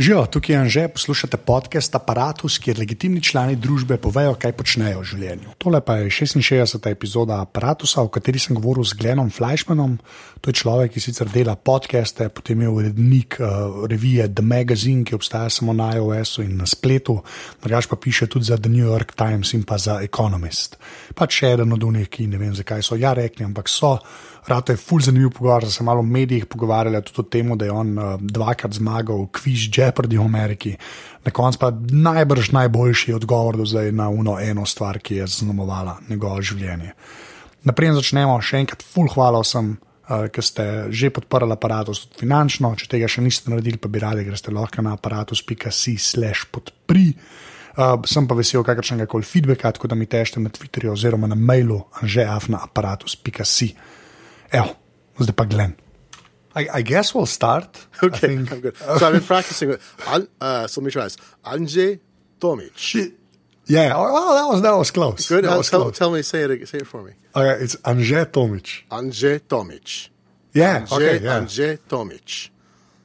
Živijo, tukaj je Anže, poslušate podcast Apparatus, kjer legitimni člani družbe povejo, kaj počnejo v življenju. Tole pa je 66. epizoda Apparatusa, o kateri sem govoril z Glenom Fleischmanom. To je človek, ki sicer dela podcaste, potem je urednik uh, revije The Magazine, ki obstaja samo na iOS-u in na spletu, drugač pa piše tudi za The New York Times in pa za Economist. Pač še eden od unih, ki ne vem, zakaj so ja rekli, ampak so. Rado je ful zanimiv pogovor, da se malo v medijih pogovarjali tudi o tem, da je on uh, dvakrat zmagal Quiz Jeopardy v Ameriki. Na koncu pa najbrž najboljši odgovor do zdaj na uno eno stvar, ki je zaznamovala njegovo življenje. Naprej začnemo, še enkrat ful hvala vsem, uh, ki ste že podprli aparatus tudi finančno. Če tega še niste naredili, pa bi radi, greste lahko na aparatus.si/slash podpri. Uh, sem pa vesel kakršnega koli feedbacka, tako da mi tešte na Twitterju oziroma na mailu Evo, zdaj pa Glenn. I, I guess we'll start. Okay, I'm good. So I've been practicing with. Uh, so let me try this. Anje Tomic. Yeah, oh, well, that was that was close. Good. That Uh, was tell, close. tell me, say it. Say it for me. Okay, it's Anje Tomic. Anje Tomic. Yeah, Anje, okay, yeah, Anje Tomic.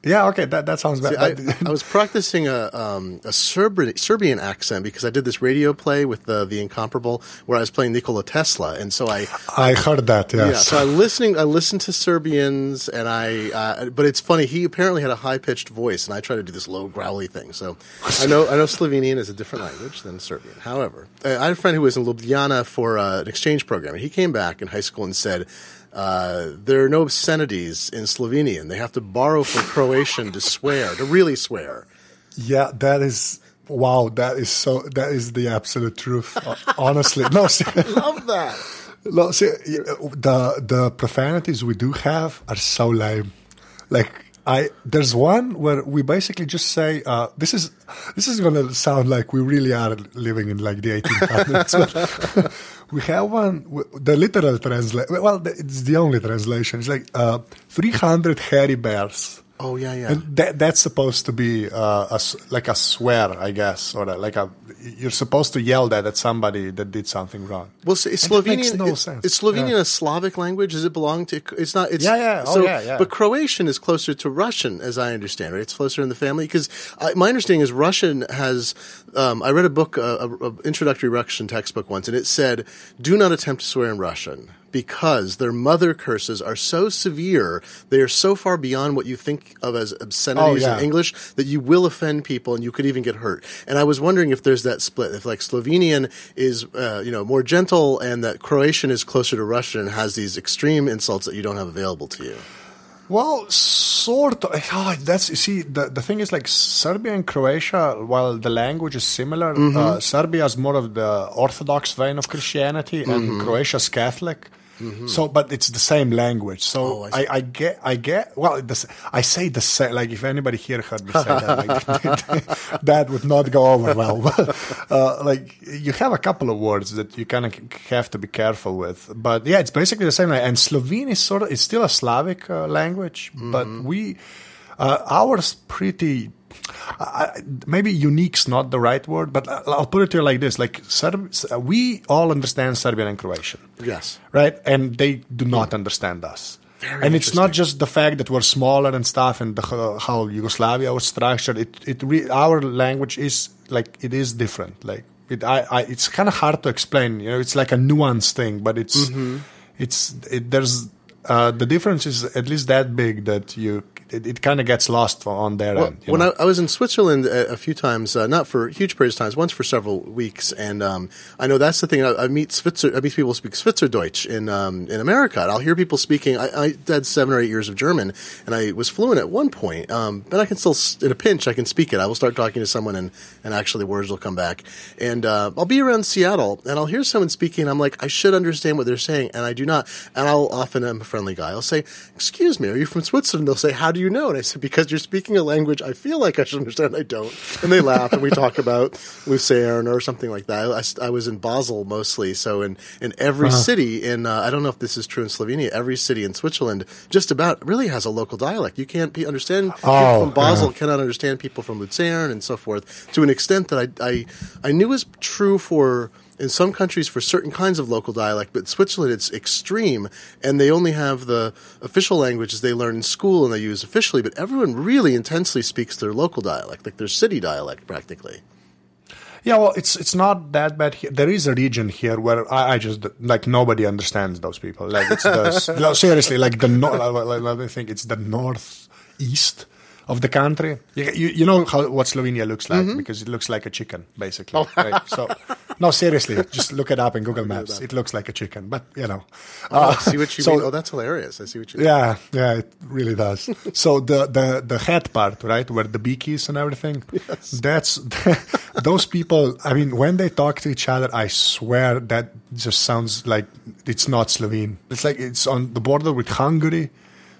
Yeah, okay. That that sounds better. I, I was practicing a um, a Serbian, Serbian accent because I did this radio play with the the incomparable where I was playing Nikola Tesla, and so I I heard that. Yeah, so I listening. I listened to Serbians, and I. Uh, but it's funny. He apparently had a high pitched voice, and I try to do this low growly thing. So I know. I know Slovenian is a different language than Serbian. However, I had a friend who was in Ljubljana for uh, an exchange program, and he came back in high school and said. Uh, there are no obscenities in Slovenian. They have to borrow from Croatian to swear, to really swear. yeah, that is wow. That is so. That is the absolute truth. uh, Honestly, no. See, Love that. no, see, the the profanities we do have are so lame. Like I, there's one where we basically just say, uh, "This is this is gonna sound like we really are living in like the 1800s." but we have one. The literal translation. Well, it's the only translation. It's like uh, 300 hairy bears. Oh yeah, yeah. And that, that's supposed to be uh, a s like a swear, I guess, or a, like a you're supposed to yell that at somebody that did something wrong. Well, so is And that makes Slovenian no is, sense. is Slovenian Yeah. a Slavic language? Does it belong to? It's not. It's, Yeah, yeah. Oh, so, yeah, yeah. But Croatian is closer to Russian, as I understand. Right, it's closer in the family because my understanding is Russian has. Um, I read a book, uh, a, a introductory Russian textbook once, and it said, "Do not attempt to swear in Russian." Because their mother curses are so severe, they are so far beyond what you think of as obscenities Oh, yeah. in English that you will offend people and you could even get hurt. And I was wondering if there's that split, if like Slovenian is uh, you know more gentle and that Croatian is closer to Russian and has these extreme insults that you don't have available to you. Well, sort of. Oh, that's you see the the thing is like Serbia and Croatia. While the language is similar, Mm-hmm. uh, Serbia is more of the Orthodox vein of Christianity, Mm-hmm. and Croatia's Catholic. So, but it's the same language. So Oh, I I. I, get, I get. Well, the, I say the same. Like if anybody here heard me say that, like, that would not go over well. uh, like you have a couple of words that you kind of have to be careful with. But yeah, it's basically the same. And Slovene is sort of it's still a Slavic uh, language, but we uh, ours pretty. I maybe unique's not the right word, but I'll put it to you like this: like Serb, we all understand Serbian and Croatian, Yes. right? And they do not understand us. and it's not just the fact that we're smaller and stuff, and the, how- Yugoslavia was structured. It, it, re, our language is like it is different. Like it, I, I it's kind of hard to explain. You know, it's like a nuanced thing, but it's, it's, it, there's, uh, the difference is at least that big that you, it, it kind of gets lost on their Well, end. when? I, I was in Switzerland a, a few times, uh, not for huge periods of times, once for several weeks, and um, I know that's the thing. I, I meet Switzer, I meet people who speak Schweizerdeutsch in um, in America, and I'll hear people speaking. I, I had seven or eight years of German, and I was fluent at one point, um, but I can still, in a pinch, I can speak it. I will start talking to someone, and and actually words will come back. And uh, I'll be around Seattle, and I'll hear someone speaking, and I'm like, I should understand what they're saying, and I do not. And I'll often, I'm a friendly guy. I'll say, "Excuse me, are you from Switzerland?" They'll say, "How do you know?" And I said, "Because you're speaking a language I feel like I should understand. I don't." And they laugh, and we talk about Lucerne or something like that. I, I was in Basel mostly, so in in every city in uh, I don't know if this is true in Slovenia. Every city in Switzerland just about really has a local dialect. You can't be understand people Oh, from Basel cannot understand people from Lucerne and so forth to an extent that I I, I knew was true for in some countries for certain kinds of local dialect, but Switzerland it's extreme, and they only have the official languages they learn in school and they use officially. But everyone really intensely speaks their local dialect, like their city dialect, practically. Yeah, well, it's it's not that bad. Here. There is a region here where I, I just like nobody understands those people. Like it's the no, seriously, like the no, like, I think it's the northeast of the country. You, you, you know how what Slovenia looks like Mm-hmm. because it looks like a chicken, basically. right? So, no, seriously, just look it up in Google Maps. It looks like a chicken, but you know. Oh, I uh, see what you so- mean. Oh, that's hilarious. I see what you mean. Yeah, yeah, it really does. so the the the head part, right, where the beak is and everything, that's those people. I mean, when they talk to each other, I swear that just sounds like it's not Slovene. It's like it's on the border with Hungary,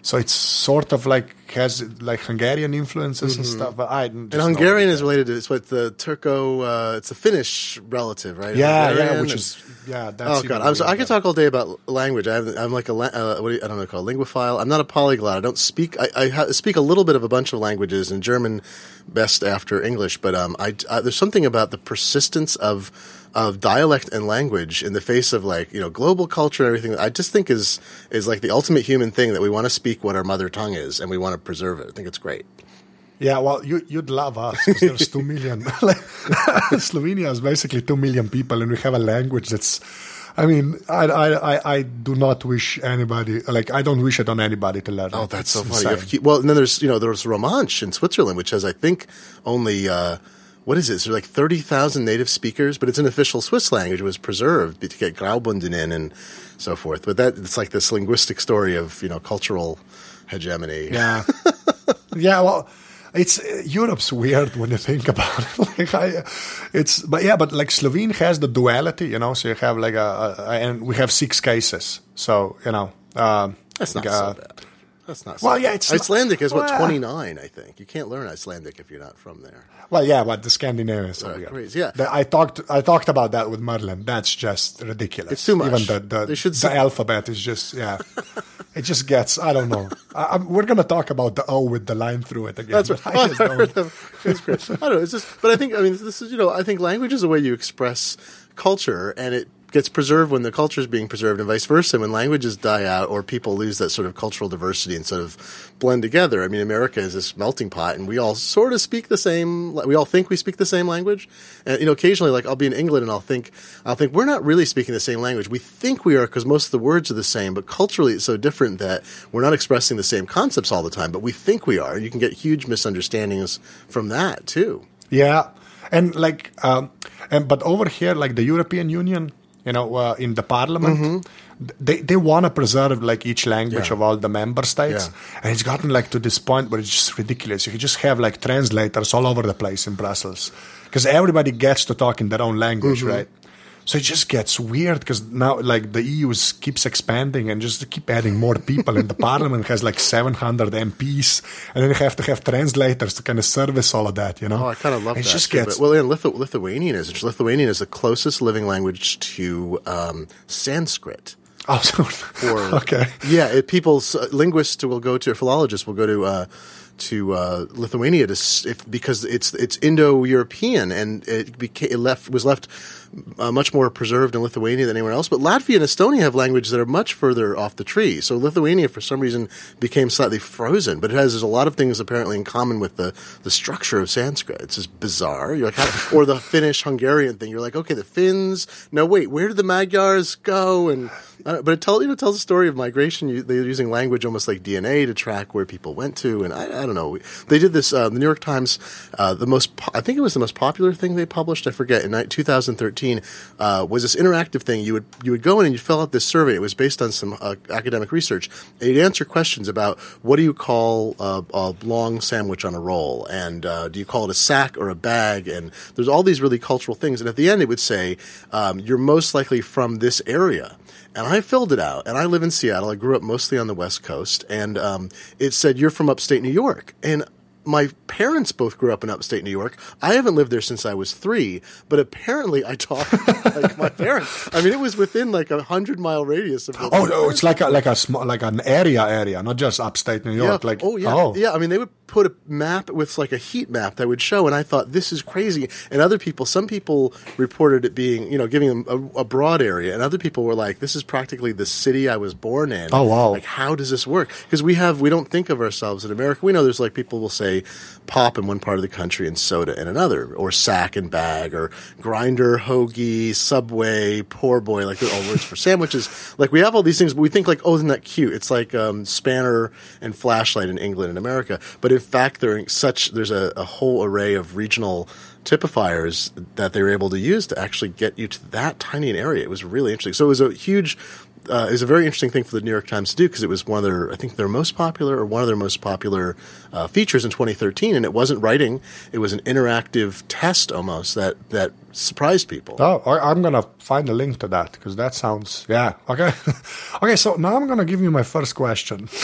so it's sort of like has like Hungarian influences and stuff. But I And Hungarian is related to it's what the Turco, uh, it's the Finnish relative, right? yeah, yeah, which and- is yeah. That's Oh god, I'm so, I could talk all day about language. I have, I'm like a uh, what do you, I don't know called linguophile. I'm not a polyglot. I don't speak. I, I ha- speak a little bit of a bunch of languages, and German best after English. But um, I, I there's something about the persistence of of dialect and language in the face of like you know global culture and everything. I just think is is like the ultimate human thing that we want to speak what our mother tongue is, and we want to preserve it. I think it's great. Yeah, well, you, you'd love us because there's two million. Slovenia is basically two million people, and we have a language that's. I mean, I, I, I, I do not wish anybody like I don't wish it on anybody to learn. Oh, that's It's so funny. Have well, and then there's you know there's Romansh in Switzerland, which has I think only uh, what is it? There's like thirty thousand native speakers, but it's an official Swiss language. It was preserved to get Graubünden in and so forth. But that it's like this linguistic story of you know cultural hegemony. Yeah, yeah. Well, it's uh, Europe's weird when you think about it. like I, it's but yeah, but like Slovene has the duality, you know. So you have like a, a and we have six cases. So you know, um, That's not like, uh, so bad. That's not. So well, yeah, it's not- Icelandic is what well- twenty nine. I think you can't learn Icelandic if you're not from there. Well, yeah, but the Scandinavians are Uh, crazy, yeah. The- I talked. I talked about that with Merlin. That's just ridiculous. It's too much. Even the the, They should the alphabet is just yeah. it just gets. I don't know. I, I'm, we're gonna talk about the O with the line through it again. That's right. I just don't. It's great. I don't know. It's just, but I think I mean this is you know I think language is a way you express culture, and it gets preserved when the culture is being preserved, and vice versa. When languages die out or people lose that sort of cultural diversity and sort of blend together. I mean, America is this melting pot, and we all sort of speak the same. We all think we speak the same language, and you know, occasionally, like I'll be in England and I'll think, I'll think we're not really speaking the same language. We think we are because most of the words are the same, but culturally it's so different that we're not expressing the same concepts all the time. But we think we are. You can get huge misunderstandings from that too. Yeah, and like, um, and but over here, like the European Union, you know, uh, in the Parliament, th- they they want to preserve like each language Mm-hmm. Yeah. of all the member states, Yeah. and it's gotten like to this point where it's just ridiculous. You can just have like translators all over the place in Brussels because everybody gets to talk in their own language, Mm-hmm. right? So it just gets weird because now, like, the EU is, keeps expanding and just keep adding more people, and the parliament has like 700 MPs, and then you have to have translators to kind of service all of that, you know? Oh, I kind of love it that. just too, gets but- well, and Lithu- Lithuanian is Lithuanian is the closest living language to um, Sanskrit. oh, Or okay. yeah, it, people uh, linguists will go to philologists will go to uh, to uh, Lithuania to if, because it's it's Indo-European and it became it left was left uh, much more preserved in Lithuania than anywhere else. But Latvia and Estonia have languages that are much further off the tree. So Lithuania, for some reason, became slightly frozen. But it has a lot of things apparently in common with the the structure of Sanskrit. It's just bizarre. You're like, or the Finnish Hungarian thing. You're like, okay, the Finns. No, wait, where did the Magyars go? And uh, but it tells you know tells a story of migration. You, they're using language almost like DNA to track where people went to, and I, I don't know. They did this. Uh, the New York Times, uh, the most po- I think it was the most popular thing they published. I forget in ni- 2013 uh, was this interactive thing. You would you would go in and you fill out this survey. It was based on some uh, academic research. And you'd answer questions about what do you call a, a long sandwich on a roll, and uh, do you call it a sack or a bag? And there's all these really cultural things. And at the end, it would say um, you're most likely from this area and I filled it out. And I live in Seattle. I grew up mostly on the West Coast, and um, it said you're from upstate New York, and my parents both grew up in upstate New York. I haven't lived there since I was three, but apparently I talk like my parents. I mean, it was within like a hundred mile radius of. Oh, no, oh, it's like a, like a small, like an area area, not just upstate New York. yeah. Like, oh yeah, oh, yeah. I mean, they would put a map with like a heat map that would show, and I thought this is crazy. And other people, some people reported it being, you know, giving them a, a broad area, and other people were like, "This is practically the city I was born in." Oh, wow. Like, how does this work? Because we have, we don't think of ourselves in America. We know there's like people will say pop in one part of the country and soda in another, or sack and bag, or grinder, hoagie, subway, poor boy, like they're all words for sandwiches. Like we have all these things, but we think like, oh, isn't that cute? It's like um, spanner and flashlight in England and America, but in fact, there such there's a, a whole array of regional typifiers that they were able to use to actually get you to that tiny an area. It was really interesting. So it was a huge uh, it was a very interesting thing for the New York Times to do because it was one of their, I think, their most popular or one of their most popular uh, features in 2013. And it wasn't writing; it was an interactive test almost that that surprised people. Oh, I'm gonna find a link to that because that sounds yeah okay. okay, so now I'm gonna give you my first question.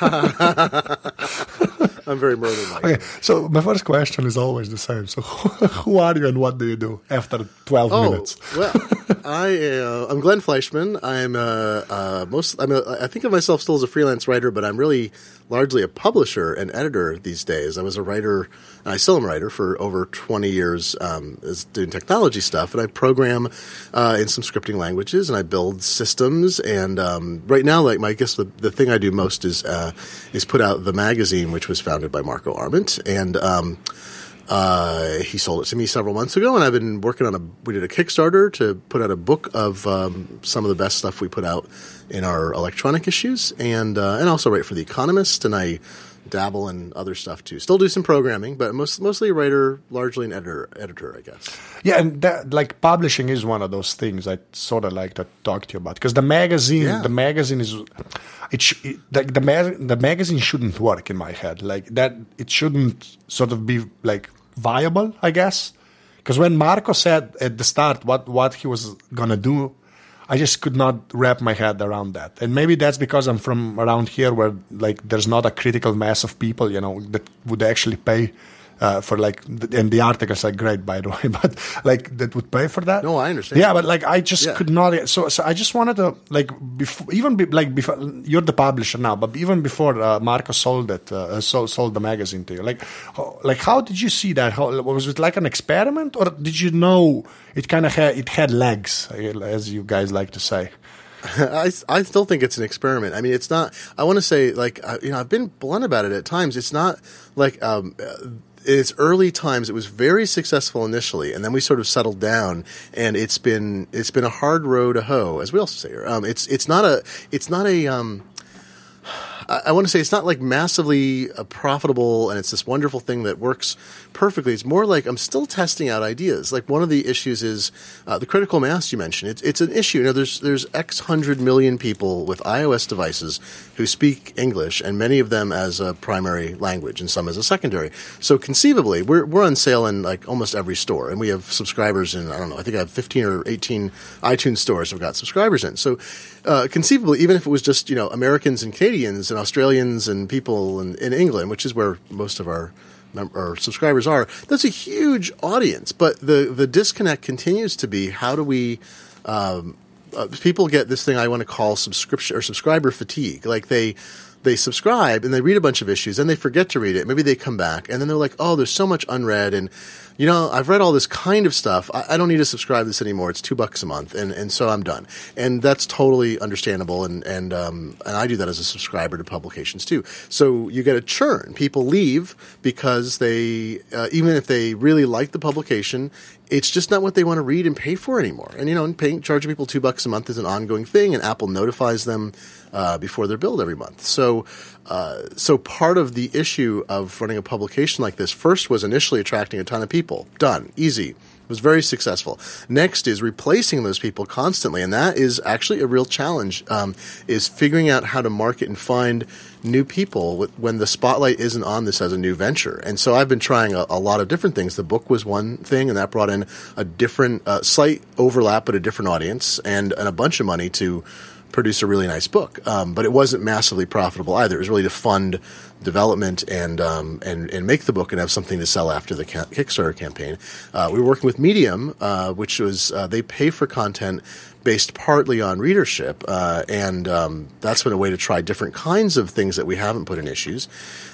I'm very Merlin like. Okay, so my first question is always the same. So who are you and what do you do after 12 Oh minutes? well, I uh, I'm Glenn Fleischman. I'm uh, uh, most I'm a, I think of myself still as a freelance writer, but I'm really largely a publisher and editor these days. I was a writer, and I still am a writer for over 20 years, um, doing technology stuff, and I program uh, in some scripting languages, and I build systems. And um, right now, like my I guess the, the thing I do most is uh, is put out the magazine, which was founded by Marco Arment, and um, uh, he sold it to me several months ago, and I've been working on a. We did a Kickstarter to put out a book of um, some of the best stuff we put out in our electronic issues, and uh, and also write for the Economist, and I dabble in other stuff too. Still do some programming, but most, mostly a writer, largely an editor. Editor, I guess. Yeah, and that, like publishing is one of those things I sort of like to talk to you about because the magazine, Yeah. the magazine is, it, sh- it like the ma- the magazine shouldn't work in my head like that. It shouldn't sort of be like viable, I guess. Because when Marco said at the start what what he was gonna do, I just could not wrap my head around that. And maybe that's because I'm from around here where like there's not a critical mass of people, you know, that would actually pay uh, for like, and the articles are great by the way, but like that would pay for that. No, I understand. Yeah, but like I just Yeah. could not. So, so I just wanted to like before, even be, like before you're the publisher now, but even before uh, Marco sold it, uh, sold, sold the magazine to you, like, how, like how did you see that? How was it like an experiment, or did you know it kind of had it had legs, as you guys like to say? I, I still think it's an experiment. I mean, it's not. I want to say, like, uh, you know, I've been blunt about it at times. It's not like um, uh, its early times. It was very successful initially, and then we sort of settled down. And it's been it's been a hard row to hoe, as we also say. Um, it's it's not a it's not a um, I, I want to say it's not like massively uh, profitable and it's this wonderful thing that works perfectly. It's more like I'm still testing out ideas. Like one of the issues is uh, the critical mass you mentioned. It's, it's an issue. You know, there's there's X hundred million people with iOS devices who speak English, and many of them as a primary language, and some as a secondary. So conceivably, we're we're on sale in like almost every store, and we have subscribers in I don't know. I think I have 15 or 18 iTunes stores have got subscribers in. So uh, conceivably, even if it was just you know Americans and Canadians and Australians and people in, in England, which is where most of our our subscribers are, that's a huge audience. But the the disconnect continues to be how do we um, uh, people get this thing I want to call subscription or subscriber fatigue. Like they they subscribe and they read a bunch of issues and they forget to read it. Maybe they come back and then they're like, oh, there's so much unread and you know I've read all this kind of stuff. I, I don't need to subscribe to this anymore. It's two bucks a month and, and so I'm done. And that's totally understandable and and um, and I do that as a subscriber to publications too. So you get a churn. People leave because they uh, even if they really like the publication it's just not what they want to read and pay for anymore. And you know, and paying charging people two bucks a month is an ongoing thing, and Apple notifies them uh, before they're billed every month. So, uh, so part of the issue of running a publication like this first was initially attracting a ton of people. Done, easy. It was very successful. Next is replacing those people constantly, and that is actually a real challenge. Um, is figuring out how to market and find new people with- when the spotlight isn't on this as a new venture. And so I've been trying a, a lot of different things. The book was one thing, and that brought in a different, uh, slight overlap, but a different audience, and, and a bunch of money to produce a really nice book. Um, but it wasn't massively profitable either. It was really to fund development and um, and and make the book and have something to sell after the ca- Kickstarter campaign. Uh, we were working with Medium, uh, which was uh, they pay for content based partly on readership, uh, and um, that's been a way to try different kinds of things that we haven't put in issues.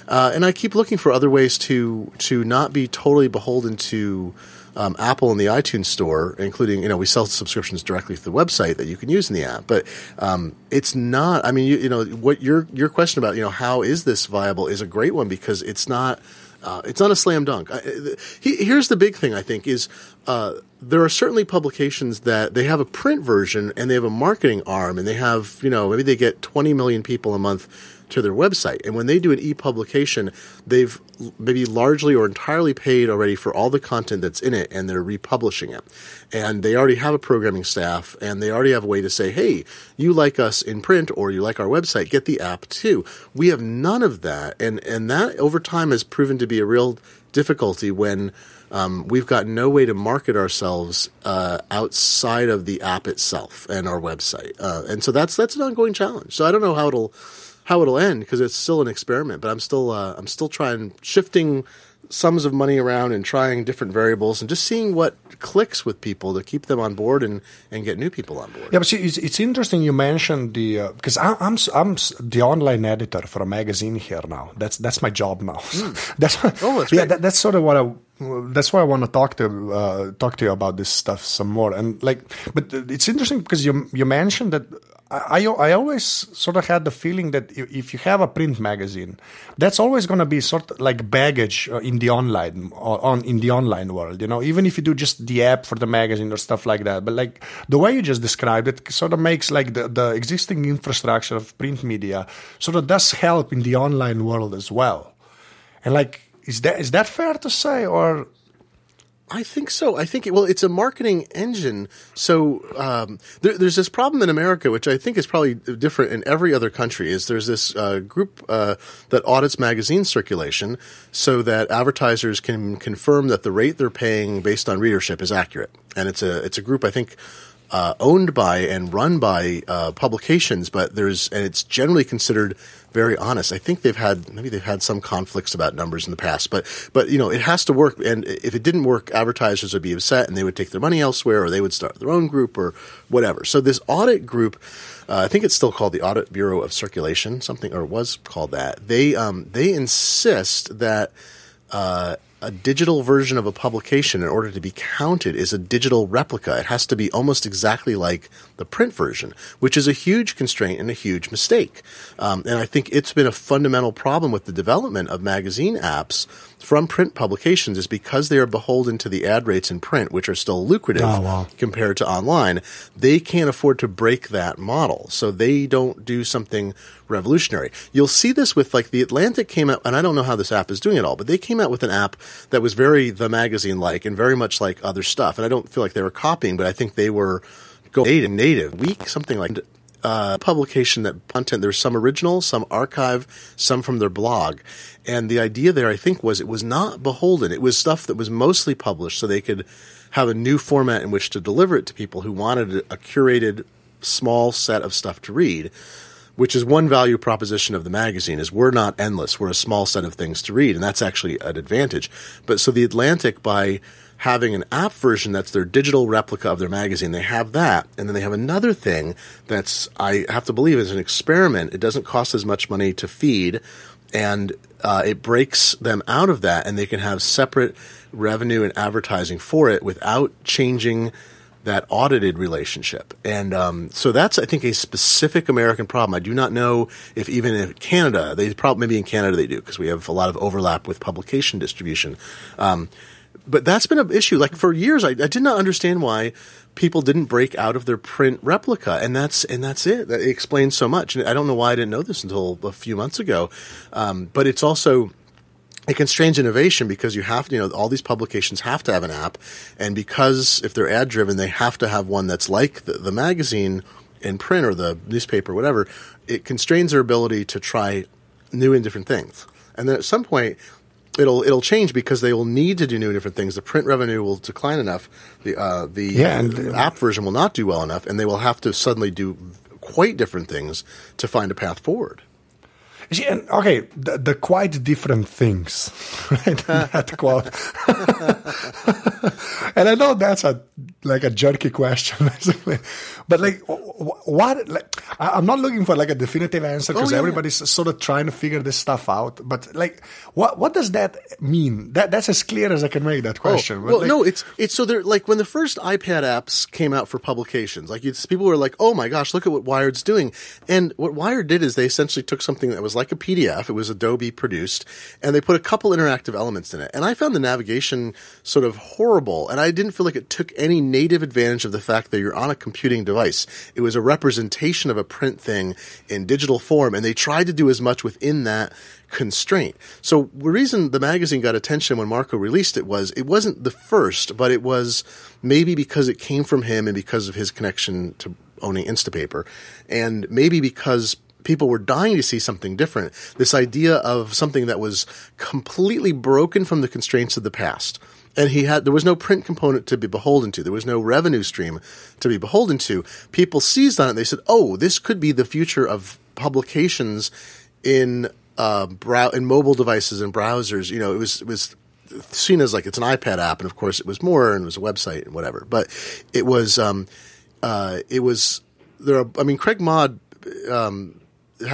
Uh, and I keep looking for other ways to to not be totally beholden to um, Apple and the iTunes Store, including you know we sell subscriptions directly through the website that you can use in the app. But um, it's not. I mean, you, you know what your your question about you know how is this viable is a great one because it's not. Uh, it's not a slam dunk. I, he, here's the big thing I think is uh, there are certainly publications that they have a print version and they have a marketing arm and they have you know maybe they get 20 million people a month to their website. And when they do an e-publication, they've maybe largely or entirely paid already for all the content that's in it and they're republishing it. And they already have a programming staff and they already have a way to say, hey, you like us in print or you like our website, get the app too. We have none of that. And, and that over time has proven to be a real difficulty when um, we've got no way to market ourselves uh, outside of the app itself and our website. Uh, and so that's that's an ongoing challenge. So I don't know how it'll how it'll end because it's still an experiment. But I'm still uh, I'm still trying shifting sums of money around and trying different variables and just seeing what clicks with people to keep them on board and, and get new people on board. Yeah, but see, it's, it's interesting you mentioned the uh, because I'm, I'm I'm the online editor for a magazine here now. That's that's my job now. Mm. that's oh, that's yeah, that, that's sort of what I that's why I want to talk to uh, talk to you about this stuff some more. And like, but it's interesting because you you mentioned that I, I always sort of had the feeling that if you have a print magazine, that's always going to be sort of like baggage uh, in the online on in the online world. You know, even if you do just the app for the magazine or stuff like that. But like the way you just described it, sort of makes like the, the existing infrastructure of print media sort of does help in the online world as well. And like, is that is that fair to say, or I think so. I think it, well, it's a marketing engine. So um, there, there's this problem in America, which I think is probably different in every other country. Is there's this uh, group uh, that audits magazine circulation, so that advertisers can confirm that the rate they're paying based on readership is accurate. And it's a it's a group I think uh, owned by and run by uh, publications, but there's and it's generally considered very honest. I think they've had maybe they've had some conflicts about numbers in the past, but but you know it has to work. And if it didn't work, advertisers would be upset and they would take their money elsewhere, or they would start their own group or whatever. So this audit group. Uh, I think it's still called the Audit Bureau of Circulation, something, or was called that. They um, they insist that uh, a digital version of a publication in order to be counted is a digital replica. It has to be almost exactly like the print version, which is a huge constraint and a huge mistake. Um, and I think it's been a fundamental problem with the development of magazine apps from print publications is because they are beholden to the ad rates in print, which are still lucrative oh, wow. compared to online. They can't afford to break that model. So they don't do something revolutionary. You'll see this with like the Atlantic came out, and I don't know how this app is doing it all, but they came out with an app that was very the magazine like and very much like other stuff. And I don't feel like they were copying, but I think they were go native, native week, something like uh, publication that content. There's some original, some archive, some from their blog. And the idea there, I think, was it was not beholden. It was stuff that was mostly published so they could have a new format in which to deliver it to people who wanted a curated small set of stuff to read which is one value proposition of the magazine is we're not endless we're a small set of things to read and that's actually an advantage but so the atlantic by having an app version that's their digital replica of their magazine. They have that, and then they have another thing that's I have to believe is an experiment. It doesn't cost as much money to feed, and uh, it breaks them out of that, and they can have separate revenue and advertising for it without changing that audited relationship. And um, so that's, I think, a specific American problem. I do not know if even in Canada, they probably maybe in Canada they do because we have a lot of overlap with publication distribution. Um, but that's been an issue. Like for years, I, I, did not understand why people didn't break out of their print replica, and that's and that's it. That explains so much. And I don't know why I didn't know this until a few months ago. Um, but it's also it constrains innovation because you have to, you know, all these publications have to have an app, and because if they're ad driven, they have to have one that's like the, the magazine in print or the newspaper, whatever. It constrains their ability to try new and different things. And then at some point, it'll it'll change because they will need to do new different things. The print revenue will decline enough. The uh, the yeah, and, app version will not do well enough, and they will have to suddenly do quite different things to find a path forward. See, and, okay, the, the quite different things, right? that quote. and I know that's a like a jerky question, basically. But like, what? Like, I'm not looking for like a definitive answer because oh, yeah, everybody's yeah. sort of trying to figure this stuff out. But like, what what does that mean? That that's as clear as I can make that oh, question. Oh, well, like, no, it's it's so they're like when the first iPad apps came out for publications, like people were like, "Oh my gosh, look at what Wired's doing!" And what Wired did is they essentially took something that was like a PDF. It was Adobe produced, and they put a couple interactive elements in it. And I found the navigation sort of horrible, and I didn't feel like it took any native advantage of the fact that you're on a computing device. It was a representation of a print thing in digital form, and they tried to do as much within that constraint. So the reason the magazine got attention when Marco released it was it wasn't the first, but it was maybe because it came from him and because of his connection to owning Instapaper, and maybe because people were dying to see something different. This idea of something that was completely broken from the constraints of the past. And he had there was no print component to be beholden to. There was no revenue stream to be beholden to. People seized on it. They said oh this could be the future of publications in uh, brow in mobile devices and browsers. You know it was it was seen as like it's an ipad app and of course it was more and it was a website and whatever. But it was um, uh, it was there are, i mean craig Mod um,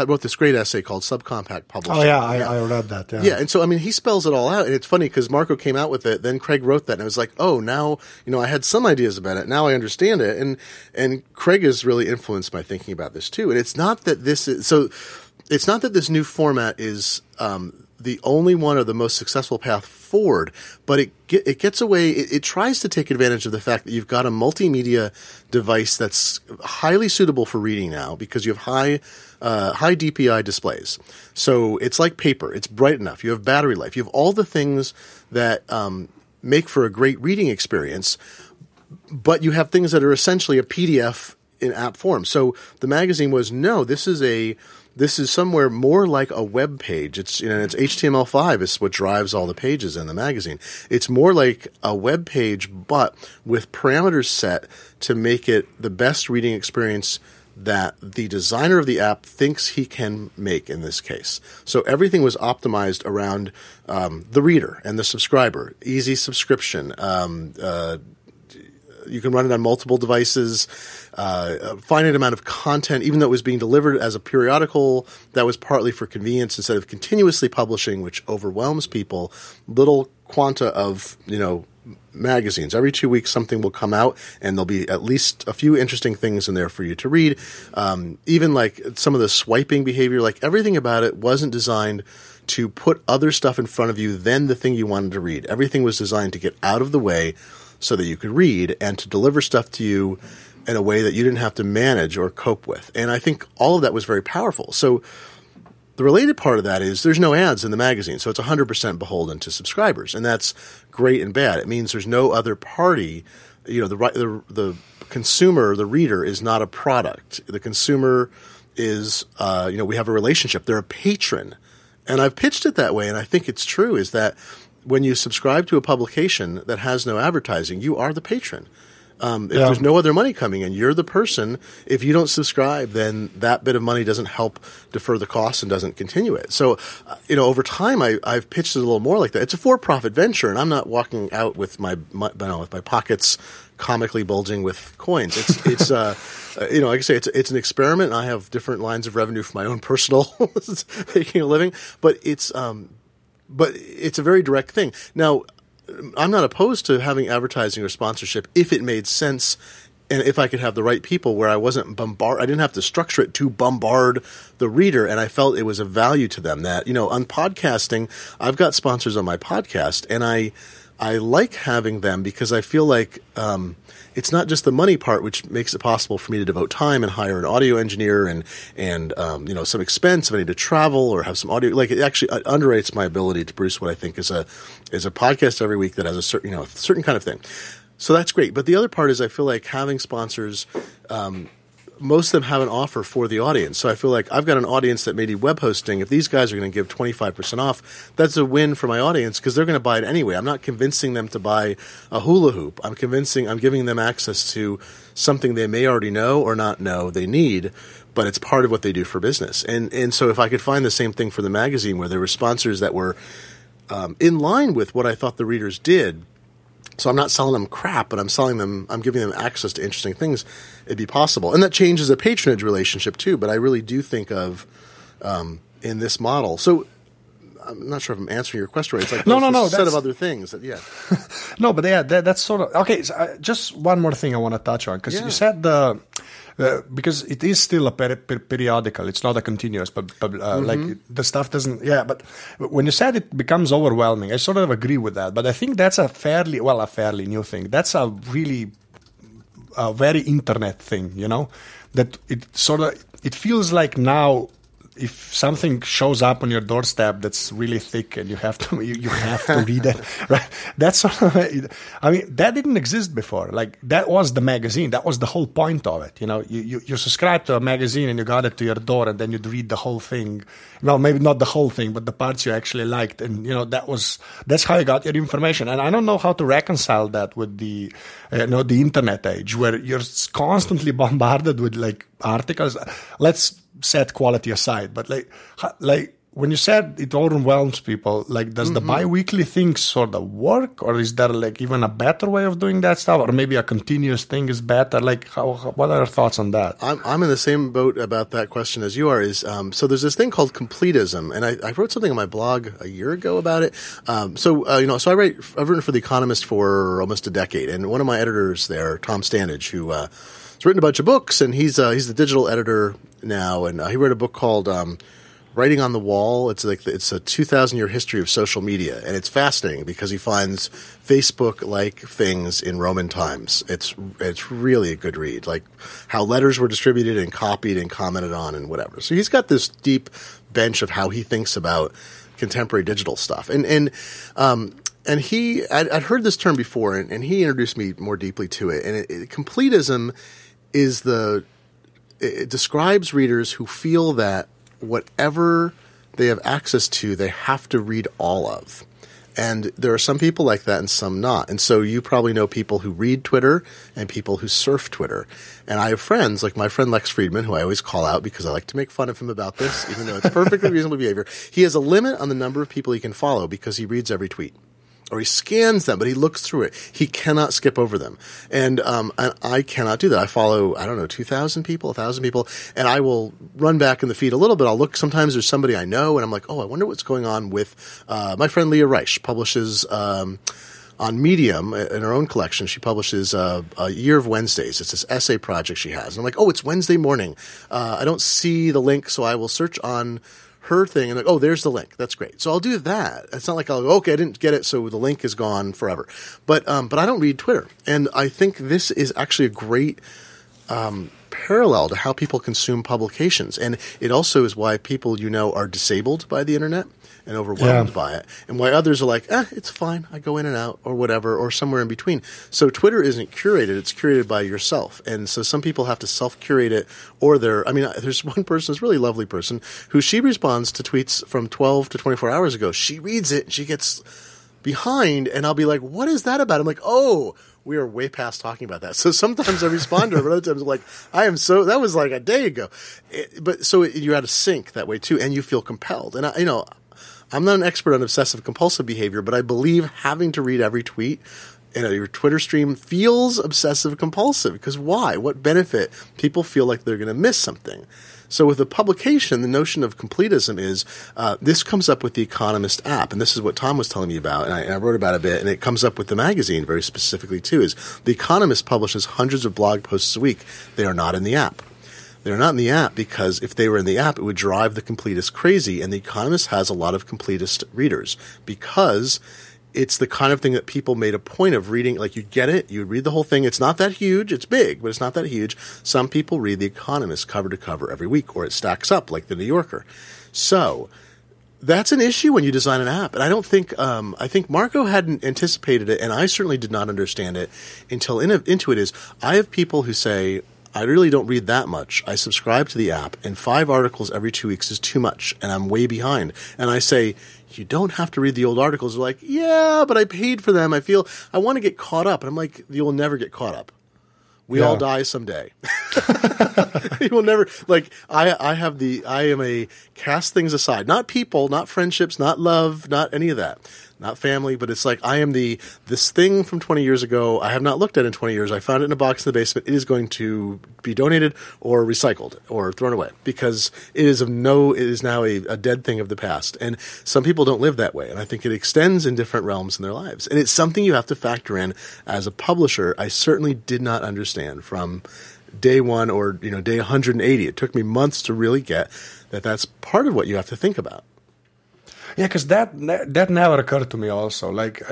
wrote this great essay called Subcompact Publishing. Oh yeah, I, I, read that. Yeah. yeah, and so I mean, he spells it all out, and it's funny because Marco came out with it, then Craig wrote that, and it was like, oh, now you know, I had some ideas about it, now I understand it, and and Craig is really influenced my thinking about this too, and it's not that this is so, it's not that this new format is um, the only one or the most successful path forward, but it get, it gets away. It, it, tries to take advantage of the fact that you've got a multimedia device that's highly suitable for reading now because you have high uh, high DPI displays. So it's like paper. It's bright enough. You have battery life. You have all the things that um, make for a great reading experience, but you have things that are essentially a PDF in app form. So the magazine was no, this is a this is somewhere more like a web page. It's you know it's HTML5 is what drives all the pages in the magazine. It's more like a web page, but with parameters set to make it the best reading experience that the designer of the app thinks he can make in this case. So everything was optimized around um, the reader and the subscriber, easy subscription. Um, uh, you can run it on multiple devices. Uh, a finite amount of content, even though it was being delivered as a periodical, that was partly for convenience instead of continuously publishing, which overwhelms people. Little quanta of you know magazines. Every two weeks, something will come out, and there'll be at least a few interesting things in there for you to read. Um, even like some of the swiping behavior, like everything about it wasn't designed to put other stuff in front of you than the thing you wanted to read. Everything was designed to get out of the way so that you could read and to deliver stuff to you in a way that you didn't have to manage or cope with. And I think all of that was very powerful. So the related part of that is there's no ads in the magazine, so it's 100% beholden to subscribers, and that's great and bad. It means there's no other party. You know, the the the consumer, the reader, is not a product. The consumer is, uh, you know, we have a relationship. They're a patron, and I've pitched it that way, and I think it's true. Is that when you subscribe to a publication that has no advertising, you are the patron. Um, if yeah. there's no other money coming in, you're the person. If you don't subscribe, then that bit of money doesn't help defer the costs and doesn't continue it. So, uh, you know, over time, I, have pitched it a little more like that. It's a for-profit venture, and I'm not walking out with my, my you know, with my pockets comically bulging with coins. It's it's uh, uh, you know, like I say, it's it's an experiment. I have different lines of revenue for my own personal making a living, but it's um, but it's a very direct thing. Now, I'm not opposed to having advertising or sponsorship if it made sense and if I could have the right people where I wasn't bombard, I didn't have to structure it to bombard the reader, and I felt it was a value to them. That you know, on podcasting, I've got sponsors on my podcast, and I I like having them because I feel like um, it's not just the money part which makes it possible for me to devote time and hire an audio engineer and and um, you know some expense if I need to travel or have some audio. Like it actually underrates my ability to produce what I think is a is a podcast every week that has a certain you know certain kind of thing. So that's great. But the other part is I feel like having sponsors um, most of them have an offer for the audience. So I feel like I've got an audience that may need web hosting. If these guys are going to give 25% off, that's a win for my audience because they're going to buy it anyway. I'm not convincing them to buy a hula hoop. I'm convincing, I'm giving them access to something they may already know or not know they need. but it's part of what they do for business. And and so if I could find the same thing for the magazine, where there were sponsors that were um, in line with what I thought the readers did. So I'm not selling them crap, but I'm selling them. I'm giving them access to interesting things. It'd be possible, and that changes a patronage relationship too. But I really do think of um, in this model. So I'm not sure if I'm answering your question right. It's like no, no, no. A set of other things. That, yeah. no, but yeah, that, that's sort of okay. So, uh, just one more thing I want to touch on because Yeah. you said the uh, because it is still a peri- per- periodical. It's not a continuous, but, but uh, like the stuff doesn't. Yeah, but when you said it becomes overwhelming, I sort of agree with that. But I think that's a fairly well, a fairly new thing. That's a really a very internet thing, you know, that it sort of it feels like now if something shows up on your doorstep that's really thick and you have to you, you have to read it right? That's sort of i mean that didn't exist before. Like that was the magazine. That was the whole point of it. You know you, you you subscribe to a magazine and you got it to your door and then you'd read the whole thing. Well maybe not the whole thing but the parts you actually liked. And you know that was that's how you got your information. And i don't know how to reconcile that with the uh, you know the internet age where you're constantly bombarded with like articles. Let's set quality aside but like like when you said it overwhelms people like does the bi-weekly thing sort of work or is there like even a better way of doing that stuff or maybe a continuous thing is better like how, how- what are your thoughts on that I'm, I'm in the same boat about that question as you are. Is um, so there's this thing called completism, and I, I wrote something on my blog a year ago about it. Um, so uh, you know, so I write. I've written for the Economist for almost a decade, and one of my editors there, Tom Standage, who uh, has written a bunch of books, and he's uh, he's the digital editor now, and uh, he wrote a book called. Um, Writing on the Wall. It's like it's a 2,000 year history of social media, and it's fascinating because he finds Facebook like things in Roman times. It's it's really a good read, like how letters were distributed and copied and commented on and whatever. So he's got this deep bench of how he thinks about contemporary digital stuff, and and um, and he I'd, I'd heard this term before, and, and he introduced me more deeply to it. And it, it, completism is the it describes readers who feel that whatever they have access to, they have to read all of. And there are some people like that and some not. And so you probably know people who read Twitter and people who surf Twitter. And I have friends, like my friend Lex Friedman, who I always call out because I like to make fun of him about this, even though it's perfectly reasonable behavior. He has a limit on the number of people he can follow because he reads every tweet or he scans them, but he looks through it. He cannot skip over them, and um, and I cannot do that. I follow I don't know two thousand people, thousand people, and I will run back in the feed a little bit. I'll look. Sometimes there's somebody I know, and I'm like, oh, I wonder what's going on with uh, my friend Leah Reich publishes. Um, on Medium, in her own collection, she publishes uh, a Year of Wednesdays. It's this essay project she has. And I'm like, oh, it's Wednesday morning. Uh, I don't see the link, so I will search on her thing and like, oh, there's the link. That's great. So I'll do that. It's not like I'll go, okay, I didn't get it, so the link is gone forever. But um, but I don't read Twitter, and I think this is actually a great um, parallel to how people consume publications, and it also is why people you know are disabled by the internet and overwhelmed Yeah. by it, and why others are like, eh, it's fine. I go in and out or whatever, or somewhere in between. So Twitter isn't curated; it's curated by yourself, and so some people have to self-curate it, or they're. I mean, there's one person, this really lovely person, who she responds to tweets from 12 to 24 hours ago. She reads it, and she gets behind, and I'll be like, "What is that about?" I'm like, "Oh." We are way past talking about that. So sometimes I respond to her, but other times I'm like, I am so, that was like a day ago. It- but so it, you're out of sync that way too, and you feel compelled. And I, you know, I'm not an expert on obsessive compulsive behavior, but I believe having to read every tweet in a, your Twitter stream feels obsessive compulsive. Because why? What benefit? People feel like they're going to miss something. So with a publication, the notion of completism is uh, this comes up with the Economist app, and this is what Tom was telling me about, and I, and I wrote about it a bit, and it comes up with the magazine very specifically too. Is the Economist publishes hundreds of blog posts a week? They are not in the app. They're not in the app because if they were in the app, it would drive the completist crazy. And The Economist has a lot of completist readers because it's the kind of thing that people made a point of reading. Like you get it, you read the whole thing. It's not that huge. It's big, but it's not that huge. Some people read The Economist cover to cover every week, or it stacks up like The New Yorker. So that's an issue when you design an app, and I don't think um, I think Marco hadn't anticipated it, and I certainly did not understand it until in, into it. Is I have people who say I really don't read that much. I subscribe to the app, and five articles every two weeks is too much, and I'm way behind. And I say you don't have to read the old articles. They're like, yeah, but I paid for them. I feel I want to get caught up, and I'm like, you'll never get caught up. We Yeah. all die someday. you will never like I I have the I am a cast things aside. Not people, not friendships, not love, not any of that. Not family, but it's like I am the this thing from 20 years ago. I have not looked at in 20 years. I found it in a box in the basement. It is going to be donated or recycled or thrown away because it is of no. It is now a, a dead thing of the past. And some people don't live that way, and I think it extends in different realms in their lives. And it's something you have to factor in as a publisher. I certainly did not understand from day one or you know day 180. It took me months to really get that. That's part of what you have to think about. Yeah, because that that never occurred to me. Also, like,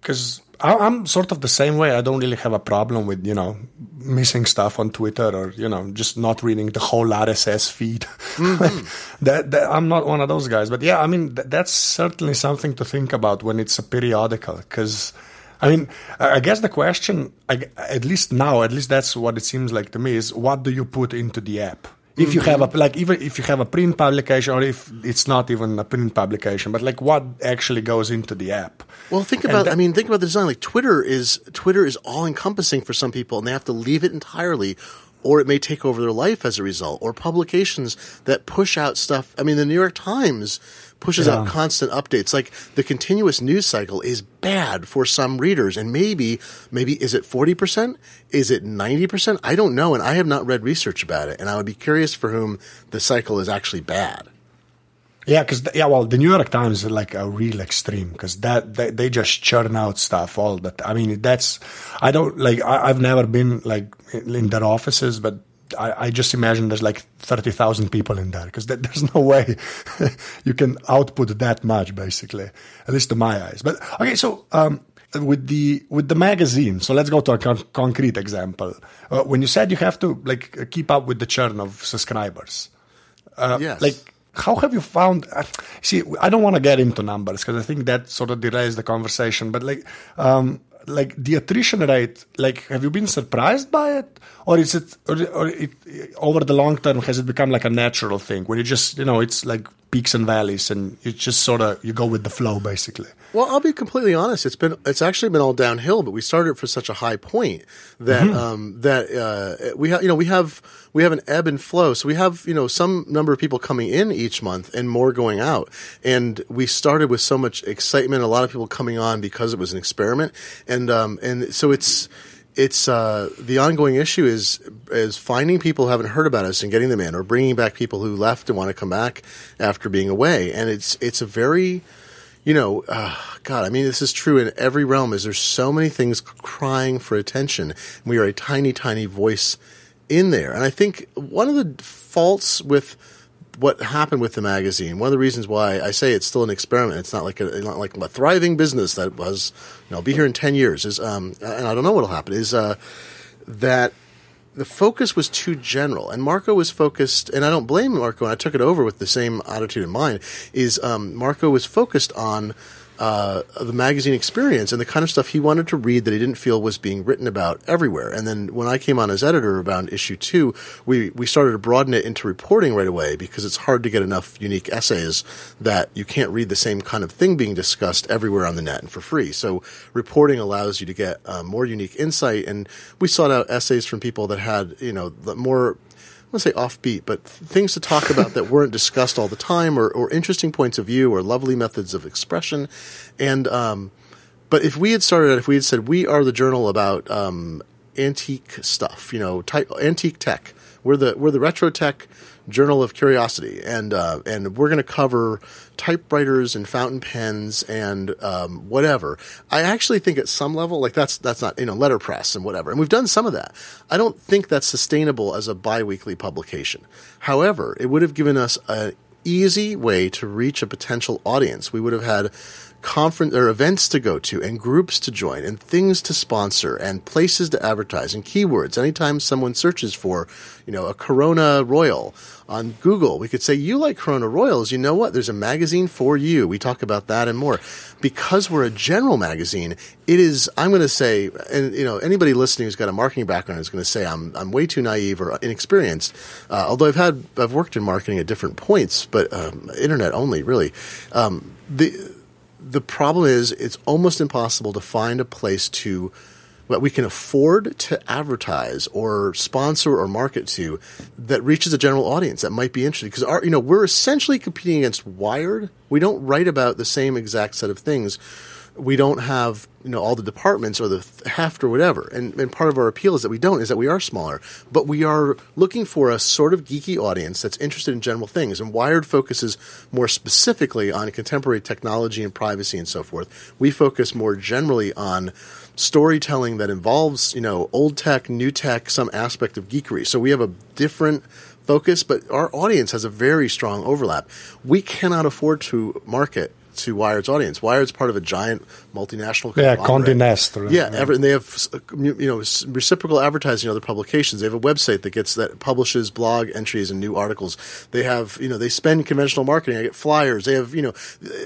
because I'm sort of the same way. I don't really have a problem with you know missing stuff on Twitter or you know just not reading the whole RSS feed. Mm-hmm. that, that, I'm not one of those guys. But yeah, I mean th- that's certainly something to think about when it's a periodical. Because I mean, I guess the question, at least now, at least that's what it seems like to me, is what do you put into the app? If you have a mm-hmm. like even if you have a print publication or if it's not even a print publication but like what actually goes into the app? Well think about that, i mean think about the design. Like twitter is twitter is all encompassing for some people and they have to leave it entirely or it may take over their life as a result or publications that push out stuff i mean the new york times pushes yeah. out constant updates. Like the continuous news cycle is bad for some readers. And maybe, maybe is it 40%? Is it 90%? I don't know. And I have not read research about it. And I would be curious for whom the cycle is actually bad. Yeah, because yeah, well, the New York Times is like a real extreme because that they, they, just churn out stuff all that. I mean, that's I don't like. I, have never been like in their offices, but I, I, just imagine there's like 30,000 people in there because there's no way you can output that much, basically, at least to my eyes. But okay, so um, with the with the magazine, so let's go to a con- concrete example. Uh, when you said you have to like keep up with the churn of subscribers, uh, yes. like how have you found uh, see i don't want to get into numbers because i think that sort of derails the conversation but like um, like the attrition rate like have you been surprised by it? Or is it or, or it, over the long term has it become like a natural thing where you just you know it's like peaks and valleys and you just sort of you go with the flow basically. Well i'll be completely honest it's been it's actually been all downhill but we started for such a high point that mm-hmm. um, that uh, we have you know we have we have an ebb and flow. So we have you know some number of people coming in each month and more going out. And we started with so much excitement a lot of people coming on because it was an experiment. And um, and so it's it's uh, the ongoing issue is is finding people who haven't heard about us and getting them in, or bringing back people who left and want to come back after being away. And it's it's a very you know, uh, God, I mean, this is true in every realm. Is there's so many things crying for attention. We are a tiny, tiny voice in there, and I think one of the faults with what happened with the magazine. One of the reasons why I say it's still an experiment. It's not like a not like a thriving business that was. You know, be here in ten years. Is um, and I don't know what'll happen. Is uh, that the focus was too general, and Marco was focused. And I don't blame Marco. And I took it over with the same attitude in mind. Is um, Marco was focused on uh, the magazine experience and the kind of stuff he wanted to read that he didn't feel was being written about everywhere. And then when I came on as editor around issue two, we, we started to broaden it into reporting right away because it's hard to get enough unique essays that you can't read the same kind of thing being discussed everywhere on the net and for free. So reporting allows you to get uh, more unique insight. And we sought out essays from people that had, you know, the more want to say offbeat, but things to talk about that weren't discussed all the time, or, or interesting points of view, or lovely methods of expression. And um, but if we had started, if we had said we are the journal about um, antique stuff, you know, antique tech, we're the we're the retro tech Journal of Curiosity, and uh, and we're going to cover typewriters and fountain pens and um, whatever. I actually think at some level, like that's that's not you know letterpress and whatever, and we've done some of that. I don't think that's sustainable as a biweekly publication. However, it would have given us an easy way to reach a potential audience. We would have had conference or events to go to and groups to join and things to sponsor and places to advertise and keywords. Anytime someone searches for, you know, a Corona Royal on Google, we could say, you like Corona Royals. You know what? There's a magazine for you. We talk about that and more. Because we're a general magazine, it is, I'm going to say, and, you know, anybody listening who's got a marketing background is going to say I'm, I'm way too naive or inexperienced. Uh, although I've had, I've worked in marketing at different points, but, um, internet only, really. Um, the, the problem is it's almost impossible to find a place to that we can afford to advertise or sponsor or market to that reaches a general audience that might be interested. Because our you know we're essentially competing against wired. We don't write about the same exact set of things we don't have you know all the departments or the heft or whatever. And, and part of our appeal is that we don't is that we are smaller. But we are looking for a sort of geeky audience that's interested in general things. And wired focuses more specifically on contemporary technology and privacy and so forth. We focus more generally on storytelling that involves you know old tech new tech some aspect of geekery. So we have a different focus but our audience has a very strong overlap. We cannot afford to market to Wired's audience. Wired's part of a giant multinational. Yeah. Condé Nast. Yeah, yeah. Ever, and they have you know reciprocal advertising in other publications. They have a website that gets that publishes blog entries and new articles. They have you know they spend conventional marketing. I get flyers. They have you know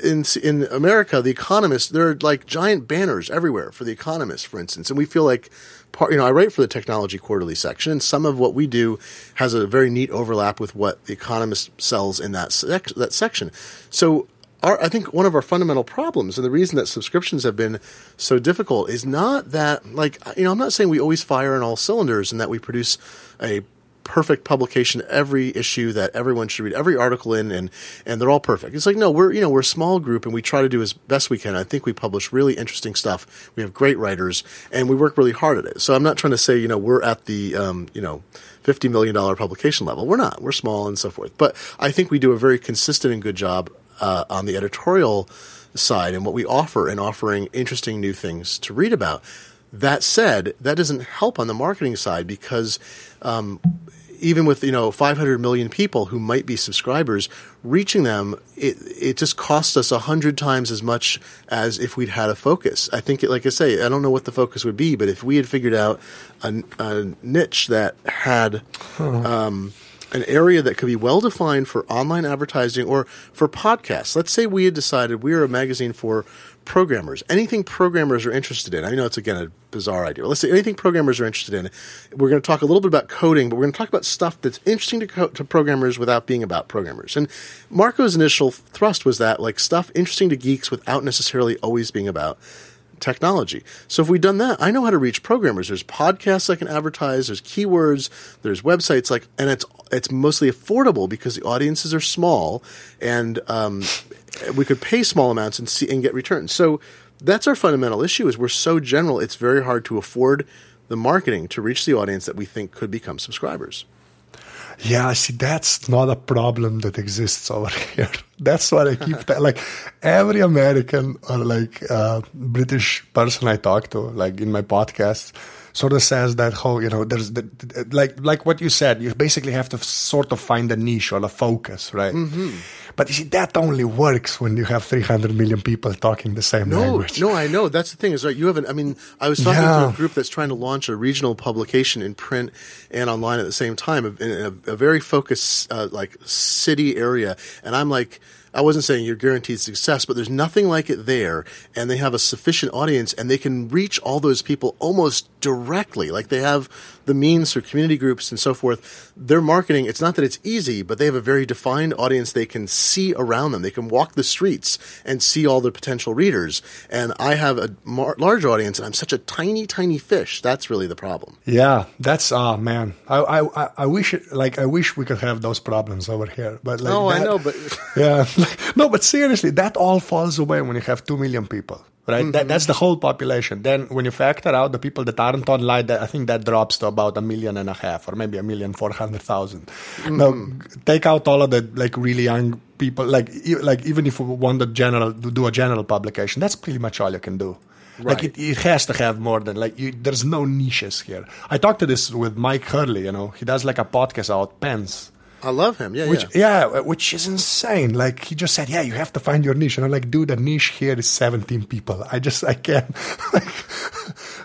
in in America, The Economist. There are like giant banners everywhere for The Economist, for instance, and we feel like. Part, you know, I write for the Technology Quarterly section, and some of what we do has a very neat overlap with what The Economist sells in that sec- that section. So our, I think one of our fundamental problems and the reason that subscriptions have been so difficult is not that, like, you know, I'm not saying we always fire on all cylinders and that we produce a perfect publication every issue that everyone should read every article in and and they're all perfect. It's like no we're you know we're a small group and we try to do as best we can. I think we publish really interesting stuff. We have great writers and we work really hard at it. So i'm not trying to say you know we're at the um, you know $50 million publication level. We're not. We're small and so forth. But i think we do a very consistent and good job uh, on the editorial side and what we offer in offering interesting new things to read about. That said, that doesn't help on the marketing side because um, even with you know 500 million people who might be subscribers, reaching them it it just costs us a hundred times as much as if we'd had a focus. I think, it, like I say, I don't know what the focus would be, but if we had figured out a, a niche that had. Um, an area that could be well defined for online advertising or for podcasts. Let's say we had decided we are a magazine for programmers, anything programmers are interested in. I know it's again a bizarre idea. Let's say anything programmers are interested in. We're going to talk a little bit about coding, but we're going to talk about stuff that's interesting to, co- to programmers without being about programmers. And Marco's initial thrust was that like stuff interesting to geeks without necessarily always being about technology. So if we've done that, I know how to reach programmers. There's podcasts I can advertise. There's keywords. There's websites like, and it's it's mostly affordable because the audiences are small, and um, we could pay small amounts and see and get returns. So that's our fundamental issue: is we're so general, it's very hard to afford the marketing to reach the audience that we think could become subscribers. Yeah, I see, that's not a problem that exists over here. That's what I keep like. Every American or like uh, British person I talk to, like in my podcast, sort of says that how you know there's the, like like what you said. You basically have to sort of find a niche or a focus, right? Mm-hmm. But you see, that only works when you have 300 million people talking the same no, language. No, I know. That's the thing is, right, you haven't, I mean, I was talking Yeah. to a group that's trying to launch a regional publication in print and online at the same time in a, a very focused, uh, like, city area. And I'm like, I wasn't saying you're guaranteed success, but there's nothing like it there. And they have a sufficient audience and they can reach all those people almost directly. Like they have the means through community groups and so forth. Their marketing, it's not that it's easy, but they have a very defined audience they can see around them. They can walk the streets and see all their potential readers. And I have a mar- large audience and I'm such a tiny, tiny fish. That's really the problem. Yeah, that's ah man. I, I I- I wish it, like I wish we could have those problems over here, but like oh, I know, but yeah, no, but seriously, that all falls away when you have two million people, right? That, mm-hmm. that's the whole population. Then when you factor out the people that aren't online, that I think that drops to about a million and a half, or maybe a million four hundred thousand. Mm-hmm. Now, take out all of the like really young people, like like even if we want the general to do a general publication, that's pretty much all you can do. Like it, it has to have more than like you, there's no niches here. I talked to this with Mike Hurley. You know, he does like a podcast about pens. I love him. Yeah, Which yeah. yeah. which is insane. Like he just said, yeah, you have to find your niche, and I'm like, dude, the niche here is 17 people. I just I can't. like,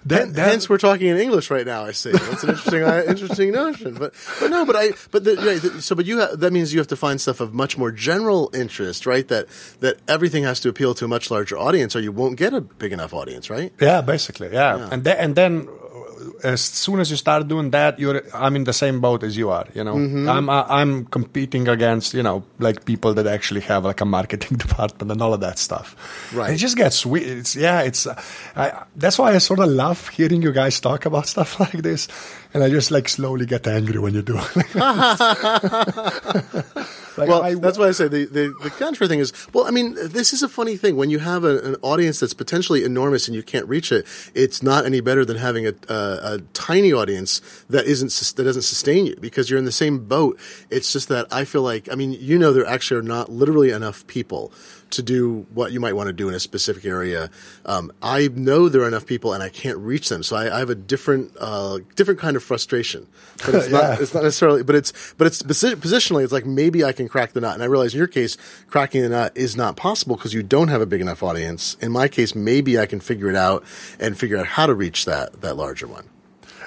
that, that- Hence, we're talking in English right now. I see. That's an interesting, uh, interesting notion. But, but no, but I, but the, yeah, the- so, but you ha- that means you have to find stuff of much more general interest, right? That that everything has to appeal to a much larger audience, or you won't get a big enough audience, right? yeah, basically, yeah. Yeah. And then and then as soon as you start doing that, you're I'm in the same boat as you are. You know, Mm-hmm. I'm I- I'm competing against you know like people that actually have like a marketing department and all of that stuff. Right. And it just gets weird. It's yeah. It's uh, I, that's why I sort of love hearing you guys talk about stuff like this, and I just like slowly get angry when you do. like, well, I- that's why I say the, the, the contrary thing is, well, I mean, this is a funny thing. When you have a, an audience that's potentially enormous and you can't reach it, it's not any better than having a, a, a tiny audience that isn't, that doesn't sustain you because you're in the same boat. It's just that I feel like, I mean, you know, there actually are not literally enough people to do what you might want to do in a specific area. Um, I know there are enough people and I can't reach them. So I, I have a different, uh, different kind of frustration, but it's Yeah. not, it's not necessarily, but it's, but it's positionally, it's like maybe I can crack the nut. And I realize in your case, cracking the nut is not possible because you don't have a big enough audience. In my case, maybe I can figure it out and figure out how to reach that, that larger one.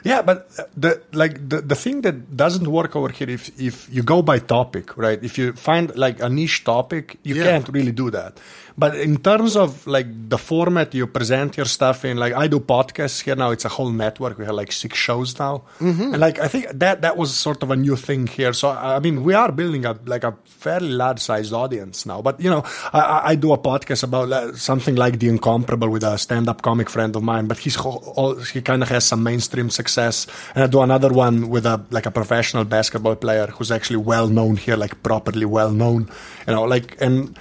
Yeah, but the like the, the thing that doesn't work over here if if you go by topic, right? If you find like a niche topic, you Yeah. can't really do that. But in terms of like the format you present your stuff in, like I do podcasts here now, it's a whole network. We have like six shows now, and like I think that that was sort of a new thing here. So I mean, we are building a like a fairly large sized audience now. But you know, I, I- do a podcast about uh, something like the incomparable with a stand up comic friend of mine, but he's ho- all, he kind of has some mainstream success, and I do another one with a like a professional basketball player who's actually well known here, like properly well known. You know, like and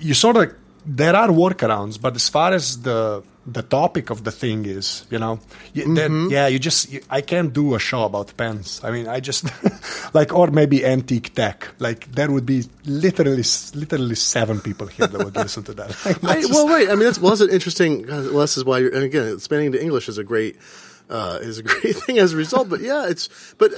you sort of there are workarounds, but as far as the the topic of the thing is, you know, you, then, yeah, you just you, I can't do a show about pens. I mean, I just like or maybe antique tech. Like there would be literally literally seven people here that would listen to that. Like, I, that's well, just- right. I mean, that's, well, that's an interesting, well, this is why you're, and again, expanding to English is a great, uh, is a great thing as a result. But yeah, it's, but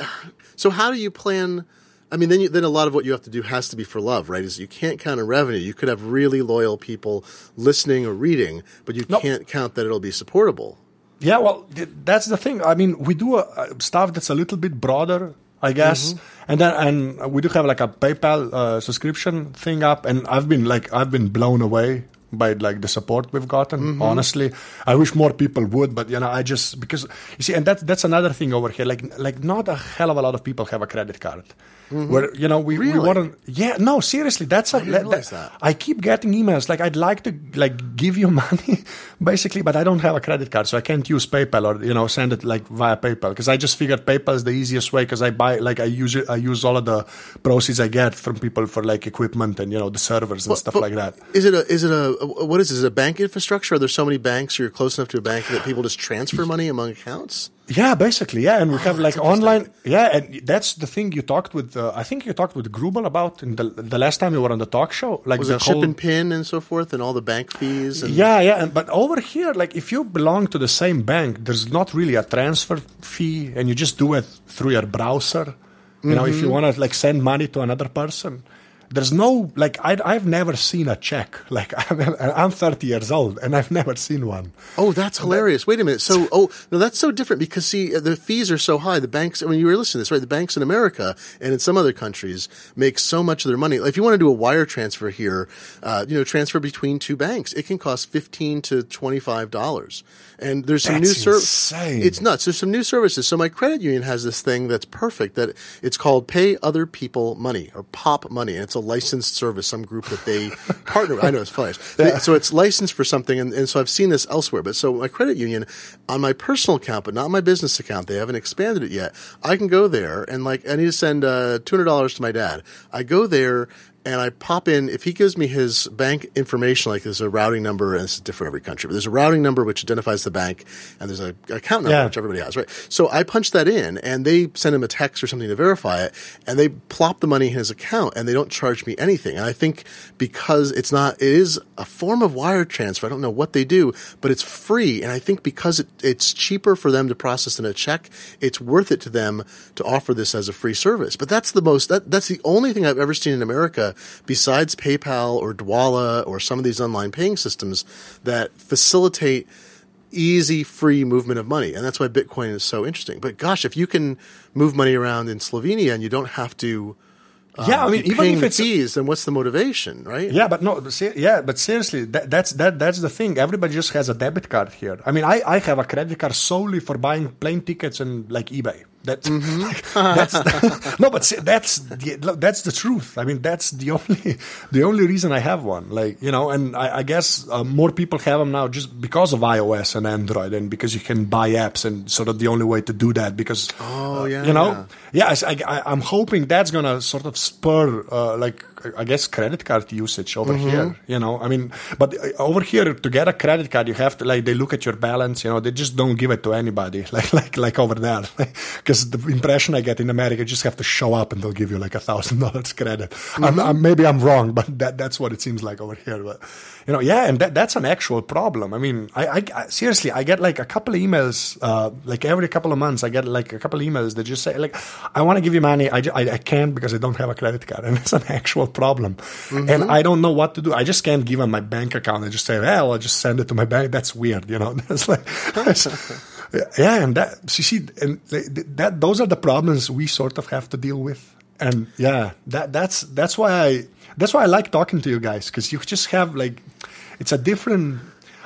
so how do you plan? I mean, then you, then a lot of what you have to do has to be for love, right? Is you can't count on revenue. You could have really loyal people listening or reading, but you No. can't count that it'll be supportable. Yeah, well, th- that's the thing. I mean, we do uh, stuff that's a little bit broader, I guess, and then and we do have like a PayPal uh, subscription thing up, and I've been like I've been blown away by like the support we've gotten. Honestly, I wish more people would, but you know, I just because you see, and that's that's another thing over here. Like like not a hell of a lot of people have a credit card. Mm-hmm. Where you know we, we Really? weren't yeah no seriously that's a didn't realize that. I keep getting emails like I'd like to like give you money basically, but I don't have a credit card, so I can't use PayPal or you know send it like via PayPal because I just figured PayPal is the easiest way because I buy like I use I use all of the proceeds I get from people for like equipment and you know the servers and stuff But like that. Is it a, is it a, what is it? Is it a bank infrastructure? Are there so many banks or you're close enough to a bank that people just transfer money among accounts? Yeah, basically, yeah, and we have like Oh, online. Yeah, and that's the thing you talked with. Uh, I think you talked with Gruber about in the the last time you were on the talk show. Like Was the it chip and pin and so forth and all the bank fees? And, Yeah, yeah, and, but over here, like if you belong to the same bank, there's not really a transfer fee, and you just do it through your browser. You know, if you want to like send money to another person, there's no like I, I've never seen a check. Like I'm, I'm 30 years old, and I've never seen one. Oh, that's hilarious. Wait a minute. So, oh, no, that's so different because see, the fees are so high. The banks, I mean, you were listening to this, right? The banks in America and in some other countries make so much of their money. If you want to do a wire transfer here, uh, you know, transfer between two banks, it can cost 15 to $25. And there's some That's new service. It's nuts. There's some new services. So my credit union has this thing that's perfect that it's called Pay Other People Money or POP Money. And it's a licensed service, some group that they partner with. I know it's funny. They- So it's licensed for something. And, and so I've seen this elsewhere. But so my credit union on my personal account, but not my business account, they haven't expanded it yet. I can go there and like, I need to send uh, $200 to my dad. I go there and I pop in. If he gives me his bank information, like there's a routing number, and it's different every country, but there's a routing number which identifies the bank, and there's a account number Yeah. which everybody has, right? So I punch that in, and they send him a text or something to verify it, and they plop the money in his account, and they don't charge me anything. And I think because it's not, it is a form of wire transfer. I don't know what they do, but it's free, and I think because it, it's cheaper for them to process than a check, it's worth it to them to offer this as a free service. But that's the most, that, that's the only thing I've ever seen in America besides PayPal or Dwolla or some of these online paying systems that facilitate easy, free movement of money. And that's why Bitcoin is so interesting. But gosh, if you can move money around in Slovenia and you don't have to um, Yeah, I mean, even if it's- fees, then what's the motivation, right? Yeah, but no, yeah, but seriously, that, that's that that's the thing. Everybody just has a debit card here. I mean, I, I have a credit card solely for buying plane tickets and like eBay. That, like, that's no, but se- that's the, that's the truth. I mean, that's the only the only reason I have one. Like you know, and I, I guess uh, more people have them now just because of iOS and Android, and because you can buy apps, and sort of the only way to do that. Because Oh, uh, yeah, you know, yeah. yeah, I, I, I'm hoping that's gonna sort of spur, uh, like, I guess, credit card usage over Mm-hmm. here. You know, I mean, but uh, over here to get a credit card, you have to like they look at your balance. You know, they just don't give it to anybody, like like like over there. Because the impression I get in America, you just have to show up and they'll give you like a thousand dollars credit. Mm-hmm. I'm, maybe I'm wrong, but that that's what it seems like over here. But you know, yeah, and that, that's an actual problem. I mean, I, I, I seriously, I get like a couple of emails, uh, like every couple of months, I get like a couple of emails that just say like, I want to give you money, I, I, I can't because I don't have a credit card, and it's an actual problem, and mm-hmm. I don't know what to do. I just can't give them my bank account and just say, well, I'll just send it to my bank. That's weird, you know. That's like. yeah, and that you see, and that those are the problems we sort of have to deal with, and yeah, that that's that's why I that's why I like talking to you guys because you just have like it's a different.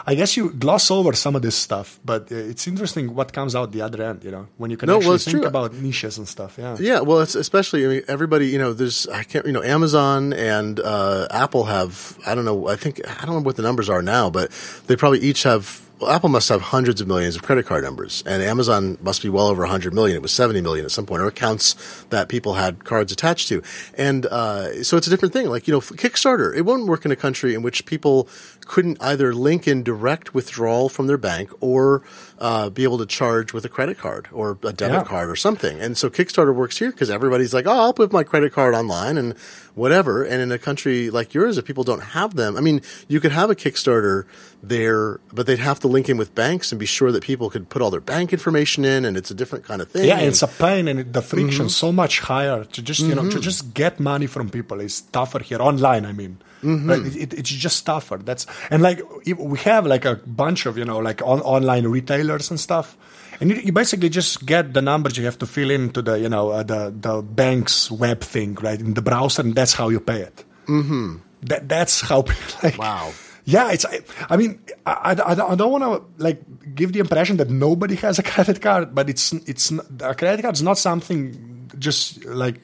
I guess you gloss over some of this stuff, but it's interesting what comes out the other end. You know, when you can No, actually well, think true. about niches and stuff. Yeah, Yeah, well, it's especially I mean everybody you know there's I can't you know Amazon and uh, Apple have I don't know I think I don't know what the numbers are now but they probably each have well, Apple must have hundreds of millions of credit card numbers and Amazon must be well over 100 million it was 70 million at some point or accounts that people had cards attached to and uh, so it's a different thing like you know Kickstarter it won't work in a country in which people couldn't either link in direct withdrawal from their bank or uh, be able to charge with a credit card or a debit Yeah. card or something. And so Kickstarter works here because everybody's like, oh, I'll put my credit card online and whatever. And in a country like yours, if people don't have them, I mean, you could have a Kickstarter there, but they'd have to link in with banks and be sure that people could put all their bank information in, and it's a different kind of thing. Yeah, And- it's a pain, and the friction Mm-hmm. so much higher to just you know to just get money from people is tougher here online. I mean, Mm-hmm. right? It, it- it's just tougher. That's and like we have like a bunch of you know like on, online retailers and stuff, and you, you basically just get the numbers you have to fill into the you know uh, the the bank's web thing right in the browser, and that's how you pay it. Mm-hmm. That that's how like Wow. yeah, it's. I, I mean, I, I, I don't want to like give the impression that nobody has a credit card, but it's it's a credit card is not something just like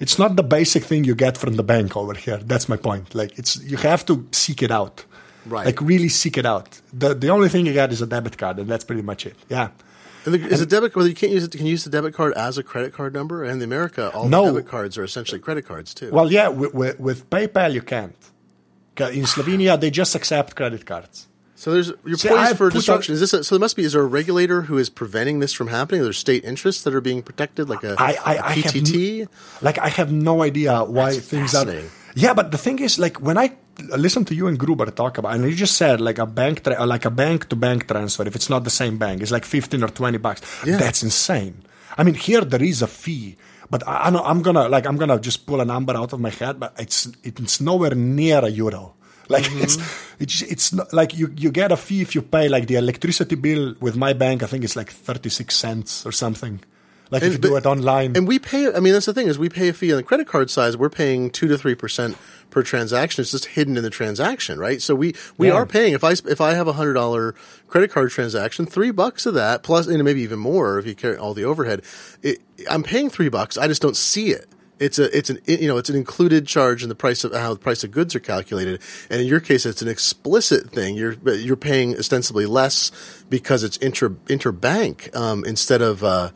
it's not the basic thing you get from the bank over here. That's my point. Like it's you have to seek it out, Right. Like really seek it out. the The only thing you get is a debit card, and that's pretty much it. Yeah. And the, is a debit well, you can't use it. Can you use the debit card as a credit card number? And in America, all No. debit cards are essentially credit cards too. Well, yeah, with, with, with PayPal you can't. In Slovenia, they just accept credit cards. So there's you're See, poised for destruction. Is this a, so? There must be. Is there a regulator who is preventing this from happening? Are there state interests that are being protected, like a, I, I, a I have PTT? like I have no idea why That's things are. Yeah, but the thing is, like when I listen to you and Gruber talk about, and you just said like a bank, tra- like a bank to bank transfer, if it's not the same bank, it's like fifteen or twenty bucks. Yeah. That's insane. I mean, here there is a fee, but I, I know I'm gonna like I'm gonna just pull a number out of my head, but it's it's nowhere near a euro. Like Mm-hmm. it's it's it's not, like you you get a fee if you pay like the electricity bill with my bank. I think it's like thirty six cents or something. Like if And- you do it online. And we pay. I mean, that's the thing is we pay a fee on the credit card size. We're paying two to three percent per transaction. It's just hidden in the transaction, right? So we we Yeah. are paying. If I if I have a hundred dollar credit card transaction, three bucks of that plus, and maybe even more if you carry all the overhead. It, I'm paying three bucks. I just don't see it. It's a it's an you know it's an included charge in the price of how the price of goods are calculated, and in your case it's an explicit thing. You're you're paying ostensibly less because it's inter interbank um, instead of uh,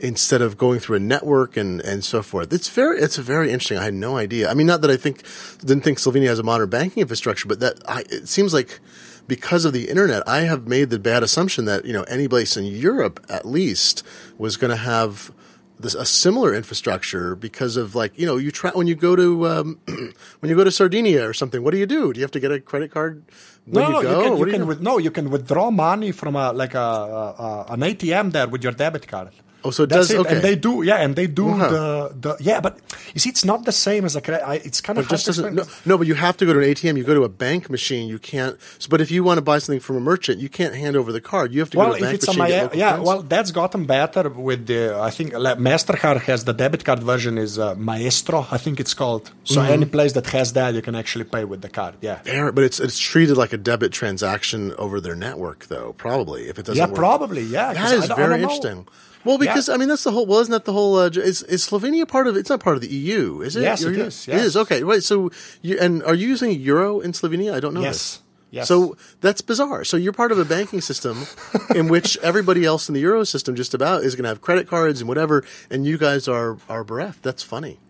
instead of going through a network and, and so forth. It's very it's a very interesting. I had no idea. I mean, not that I think didn't think Slovenia has a modern banking infrastructure, but that I, it seems like because of the internet, I have made the bad assumption that you know any place in Europe at least was going to have this, a similar infrastructure because of like you know you try when you go to um, when you go to Sardinia or something. What do you do? Do you have to get a credit card when no, you no, go? you can, you can with, no, you can withdraw money from a like a, a, a an ATM there with your debit card. Oh, so it That's does. it. Okay. And they do, yeah, and they do Wow. the, the, yeah, but you see, it's not the same as a credit. I- It's kind of It just doesn't. No, no, but you have to go to an ATM. You go to a bank machine. You can't. So, but if you want to buy something from a merchant, you can't hand over the card. You have to Well, go to a bank machine. local yeah, well, that's gotten better with the. I think like, Mastercard has the debit card version is uh, Maestro, I think it's called. So Mm-hmm. any place that has that, you can actually pay with the card. Yeah, Fair, but it's it's treated like a debit transaction over their network, though. Probably if it doesn't. yeah, work. probably, Yeah, That is very don't know. Well, because I mean that's the whole. Well, isn't that the whole? Uh, is is Slovenia part of? It's not part of the EU, is it? Yes, it is, yes. is okay. Right. So, you, and are you using euro in Slovenia? I don't know. Yes, this. yes. So that's bizarre. So you're part of a banking system in which everybody else in the euro system just about is going to have credit cards and whatever, and you guys are are bereft. That's funny.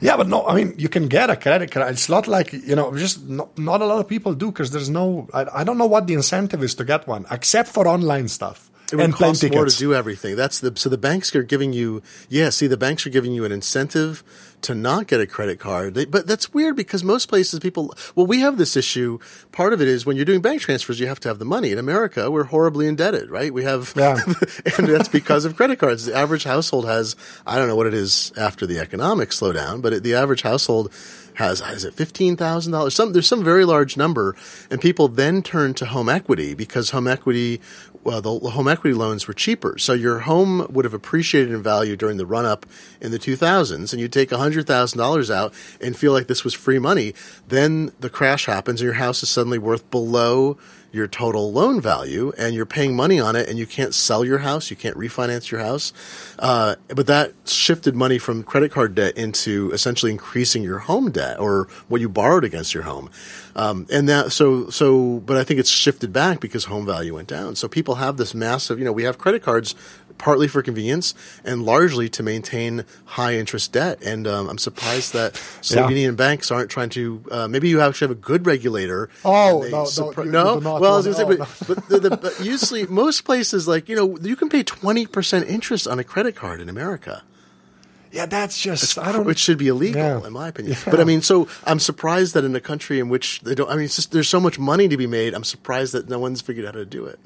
Yeah, but no, I mean, you can get a credit card. It's not like, you know, just not, not a lot of people do because there's no, I, I don't know what the incentive is to get one, except for online stuff It would and cost more to do everything. That's the so the banks are giving you yeah. See, the banks are giving you an incentive to not get a credit card. They, but that's weird because most places people well, we have this issue. Part of it is when you're doing bank transfers, you have to have the money. In America, we're horribly indebted, right? We have, Yeah. and that's because of credit cards. The average household has I don't know what it is after the economic slowdown, but it, the average household has is it fifteen thousand dollars? Some there's some very large number, and people then turn to home equity because home equity, well, the, the home equity loans were cheaper. So your home would have appreciated in value during the run up in the 2000s, and you take hundred thousand dollars out and feel like this was free money. Then the crash happens, and your house is suddenly worth below your total loan value and you're paying money on it and you can't sell your house, you can't refinance your house. Uh, but that shifted money from credit card debt into essentially increasing your home debt or what you borrowed against your home. Um, and that, so, so, but I think it's shifted back because home value went down. So people have this massive, you know, we have credit cards partly for convenience and largely to maintain high interest debt. And um, I'm surprised that Yeah. Slovenian banks aren't trying to. Uh, maybe you actually have a good regulator. Oh, no, no, you- no. not well, I was going to oh, say, but, but, the, the, but usually most places like you know you can pay twenty percent interest on a credit card in America. Yeah, that's just, I don't, Which should be illegal, Yeah. in my opinion. Yeah. But I mean, so I'm surprised that in a country in which they don't. I mean, it's just there's so much money to be made. I'm surprised that no one's figured out how to do it.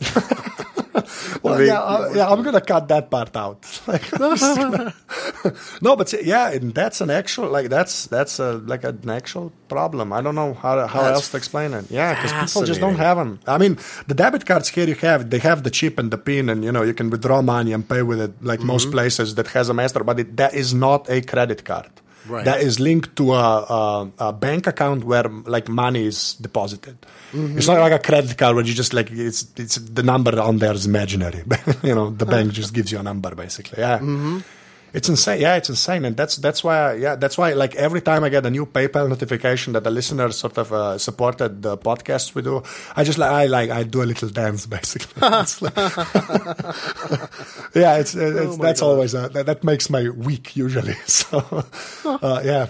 Well, Make yeah, uh, yeah, I'm gonna cut that part out. Like, no, but yeah, and that's an actual like that's that's a like an actual problem. I don't know how how That's else to explain it. Yeah, because people just don't have them. I mean, the debit cards here you have they have the chip and the pin, and you know you can withdraw money and pay with it like Mm-hmm. most places that has a master, but it, that is not a credit card. Right. That is linked to a, a, a bank account where like money is deposited. Mm-hmm. It's not like a credit card where you just like it's it's the number on there is imaginary. you know, the bank just gives you a number basically. Yeah. Mm-hmm. It's insane. Yeah, it's insane, and that's that's why. I, yeah, that's why. Like every time I get a new PayPal notification that the listeners sort of uh, supported the podcasts we do, I just like I like I do a little dance basically. It's like- yeah, it's, it's my that's God. always a, that, that makes my week usually. So uh, yeah.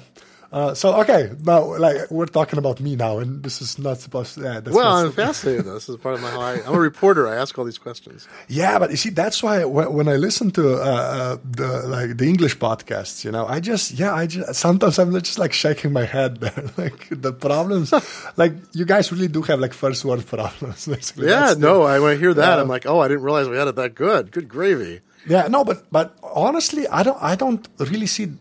Uh, so okay, now like we're talking about me now, and this is not supposed. to... Yeah, that's Well, I'm fascinated. though. This is part of my. How I, I'm a reporter. I ask all these questions. Yeah, but you see, that's why when, when I listen to uh, uh, the like the English podcasts, you know, I just yeah, I just sometimes I'm just like shaking my head there, like the problems, like you guys really do have like first world problems. Basically. Yeah, That's the- no. I, when I hear that, Yeah. I'm like, oh, I didn't realize we had it that good. Good gravy. Yeah, no, but but honestly, I don't I don't really see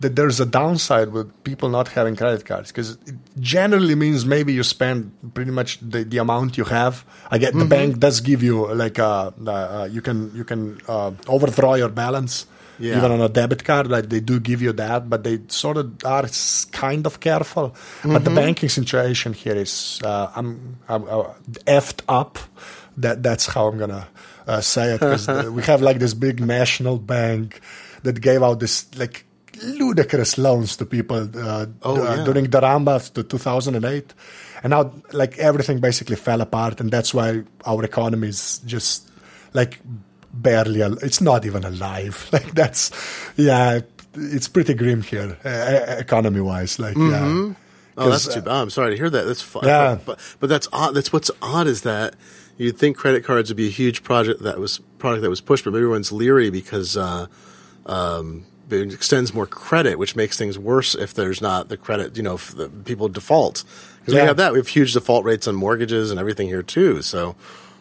that there's a downside with people not having credit cards because it generally means maybe you spend pretty much the, the amount you have. I get the bank does give you like uh, uh, you can you can uh, overdraw your balance. Yeah. Even on a debit card, like they do give you that, but they sort of are kind of careful. But the banking situation here is uh, I'm, I'm uh, effed up. That that's how I'm gonna uh, say it. 'cause the- we have like this big national bank that gave out this like ludicrous loans to people uh, Oh, uh, yeah. during the Ramba to 2008, and now like everything basically fell apart, and that's why our economy is just like barely. Al- it's not even alive. Like that's yeah. It's pretty grim here, uh, economy wise. Like yeah. Oh, that's too bad. I'm sorry to hear that. That's fun. Yeah. But, but but that's odd. That's what's odd is that you'd think credit cards would be a huge project that was product that was pushed, but everyone's leery because uh, um, it extends more credit, which makes things worse if there's not the credit. You know, if the people default because we have that. We have huge default rates on mortgages and everything here too. So,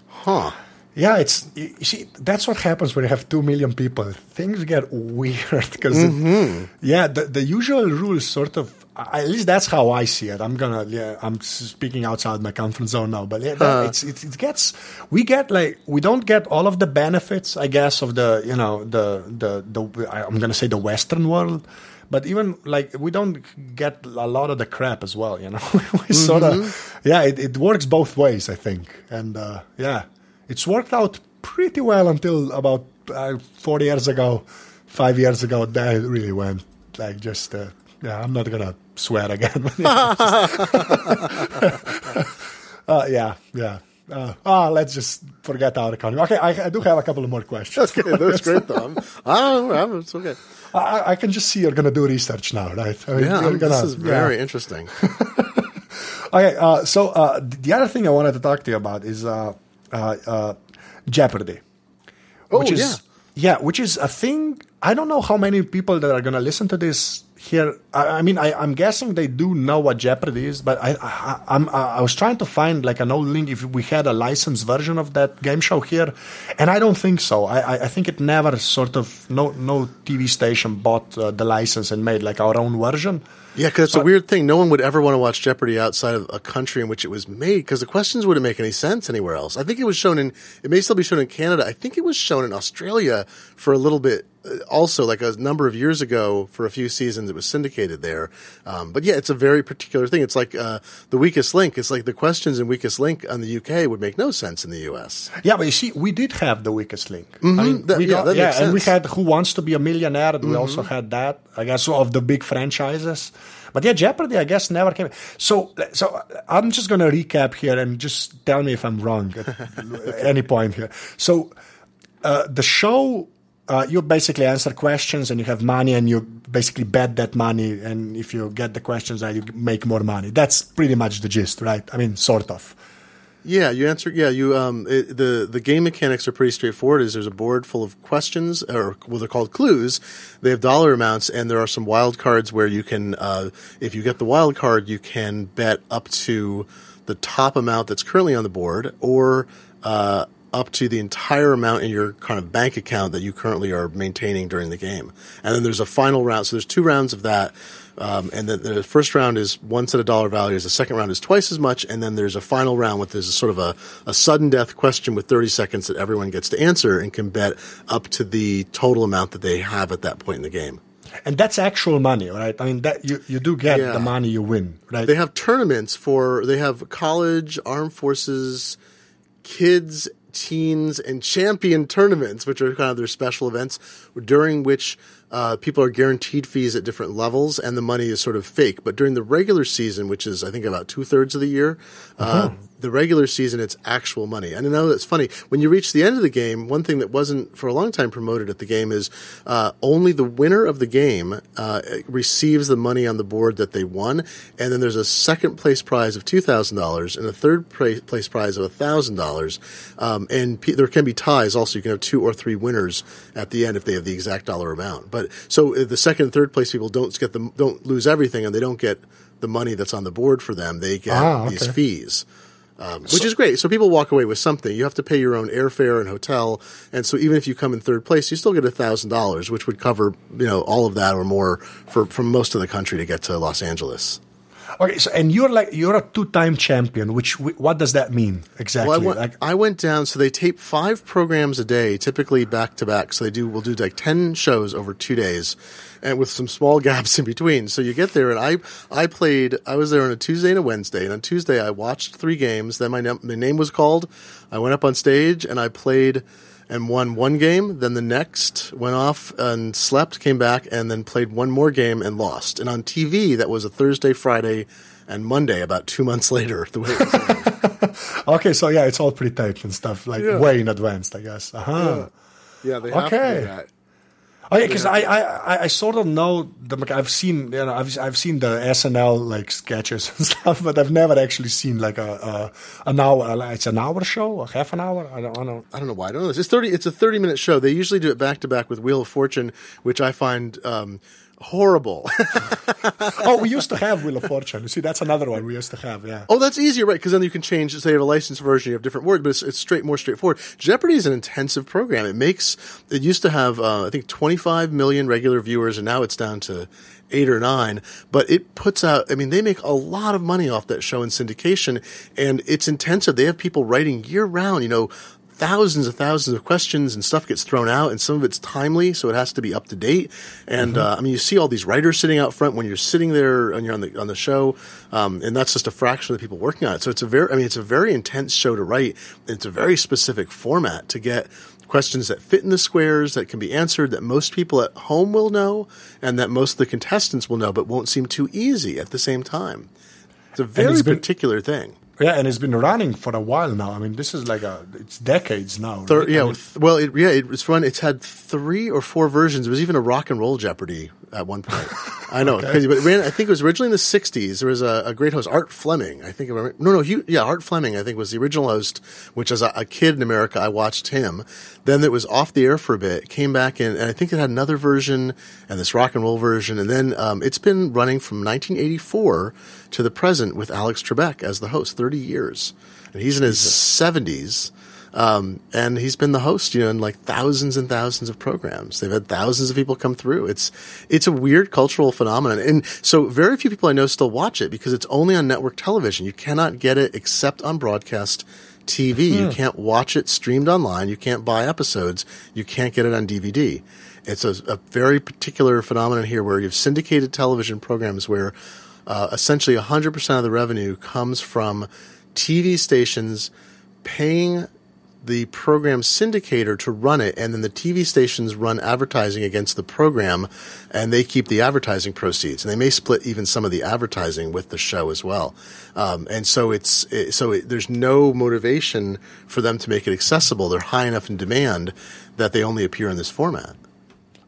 huh? Yeah, it's you see that's what happens when you have two million people. Things get weird because mm-hmm. yeah, the the usual rules sort of. At least that's how I see it. I'm gonna yeah. I'm speaking outside my comfort zone now, but yeah, that- it's, it, it gets we get like we don't get all of the benefits, I guess, of the you know the the the I'm gonna say the Western world. But even like we don't get a lot of the crap as well, you know. we sort of, yeah, it, it works both ways, I think, and uh, yeah, it's worked out pretty well until about uh, four years ago, five years ago. That it really went like just uh, yeah. I'm not gonna sweat again. uh, yeah, yeah. Uh, ah, let's just forget our economy. Okay, I, I do have a couple of more questions. Okay, that's great, though. I know. It's okay. I, I can just see you're gonna do research now, right? I mean, Yeah, you're this gonna- is yeah. very interesting. Okay, uh, so uh, the other thing I wanted to talk to you about is uh, uh, uh, Jeopardy. Oh, which is, yeah. which is a thing. I don't know how many people that are going to listen to this here. I, I mean, I, I'm guessing they do know what Jeopardy is, but I, I, I'm, I was trying to find like an old link if we had a licensed version of that game show here, and I don't think so. I, I, I think it never sort of no no TV station bought uh, the license and made like our own version. Yeah, because it's a weird thing. No one would ever want to watch Jeopardy outside of a country in which it was made because the questions wouldn't make any sense anywhere else. I think it was shown in, it may still be shown in Canada. I think it was shown in Australia for a little bit uh, also, like a number of years ago for a few seasons. It was syndicated there. Um, but yeah, it's a very particular thing. It's like uh, the weakest link. It's like the questions in weakest link on the UK would make no sense in the US. Yeah, but you see, we did have the weakest link. I mean, That- we yeah, got, that yeah, and we had Who Wants to Be a Millionaire. and We also had that, I guess, of the big franchises. But yeah, Jeopardy, I guess, never came. So, so I'm just going to recap here and just tell me if I'm wrong at any point here. So, uh, the show. Uh, you basically answer questions and you have money and you basically bet that money and if you get the questions right you make more money that's pretty much the gist right i mean sort of Yeah, you answer. Yeah, you. Um, it, the the game mechanics are pretty straightforward. Is there's a board full of questions, or well, they're called clues. They have dollar amounts, and there are some wild cards where you can, uh, if you get the wild card, you can bet up to the top amount that's currently on the board, or uh, up to the entire amount in your kind of bank account that you currently are maintaining during the game. And then there's a final round. So there's two rounds of that. Um, and the, the first round is one set of dollar values. The second round is twice as much. And then there's a final round with there's a sort of a, a sudden death question with 30 seconds that everyone gets to answer and can bet up to the total amount that they have at that point in the game. And that's actual money, right? I mean, that you, you do get Yeah. the money you win, right? They have tournaments for, they have college, armed forces, kids, teens, and champion tournaments, which are kind of their special events during which uh, people are guaranteed fees at different levels and the money is sort of fake. But during the regular season, which is, I think, about two thirds of the year, uh, the regular season, it's actual money. And I know that's funny. When you reach the end of the game, one thing that wasn't for a long time promoted at the game is uh, only the winner of the game uh, receives the money on the board that they won. And then there's a second place prize of $2,000 and a third place prize of $1,000. Um, and pe- there can be ties also. You can have two or three winners at the end if they have the exact dollar amount. But so uh, the second and third place people don't get the, don't lose everything and they don't get the money that's on the board for them. They get Ah, these fees. Um, which is great. So people walk away with something. You have to pay your own airfare and hotel, and so even if you come in third place, you still get thousand dollars, which would cover you know all of that or more for from most of the country to get to Los Angeles. okay, so and you're like you're a two-time champion. Which what does that mean exactly? Well, I went, like, I went down. So they tape five programs a day, typically back to back. So they do. We'll do like ten shows over two days, and with some small gaps in between. So you get there, and I I played. I was there on a Tuesday and a Wednesday, and on Tuesday I watched three games. Then my name, my name was called. I went up on stage and I played. And won one game, then the next went off and slept, came back, and then played one more game and lost. And on TV, that was a Thursday, Friday, and Monday. About two months later, the way it was. okay, so yeah, it's all pretty tight and stuff, like Yeah. way in advance, I guess. Uh-huh. yeah, they have to do Okay. that. Oh yeah, because I, I I- I sort of know the I've seen you know I've I've seen the SNL like sketches and stuff, but I've never actually seen like a, a an hour. like, It's an hour show, a half an hour. I don't, I don't. I don't know why. I don't know. It's thirty. It's a thirty-minute show. They usually do it back to back with Wheel of Fortune, which I find um, horrible. oh, we used to have Wheel of Fortune. You see, that's another one we used to have. Yeah. Oh, that's easier, right? Because then you can change. Say you have a licensed version, you have different words, but it's, it's straight, more straightforward. Jeopardy is an intensive program. It makes. It used to have, uh, I think, 25 million regular viewers, and now it's down to eight or nine. But it puts out. I mean, they make a lot of money off that show in syndication, and it's intensive. They have people writing year round. You know, thousands and thousands of questions and stuff gets thrown out, and some of it's timely, so it has to be up to date. And mm-hmm. uh, I mean, you see all these writers sitting out front when you're sitting there and you're on the on the show, um, and that's just a fraction of the people working on it. So it's a very, I mean, it's a very intense show to write. It's a very specific format to get questions that fit in the squares that can be answered that most people at home will know and that most of the contestants will know, but won't seem too easy at the same time. It's a very been, particular thing. Yeah, and it's been running for a while now. I mean, this is like a it's decades now. Thir- right? Yeah, I mean, well, it, yeah, it's run. It's had three or four versions. It was even a rock and roll Jeopardy at one point. I know, okay. crazy, but ran, I think it was originally in the '60s. There was a, a great host, Art Fleming. I think. I remember, no, no, he, yeah, Art Fleming. I think was the original host. Which, as a, a, kid in America, I watched him. Then it was off the air for a bit. Came back in, and I think it had another version and this rock and roll version. And then um, it's been running from 1984 to the present with Alex Trebek as the host, 30 years. And he's in his 70s. Um, and he's been the host, you know, in like thousands and thousands of programs. They've had thousands of people come through. It's it's a weird cultural phenomenon, and so very few people I know still watch it because it's only on network television. You cannot get it except on broadcast TV. You hmm. can't watch it streamed online. You can't buy episodes. You can't get it on DVD. It's a, a very particular phenomenon here where you have syndicated television programs where uh, essentially 100% of the revenue comes from TV stations paying the program syndicator to run it, and then the TV stations run advertising against the program, and they keep the advertising proceeds, and they may split even some of the advertising with the show as well. Um, and so it's it, so it, there's no motivation for them to make it accessible. They're high enough in demand that they only appear in this format.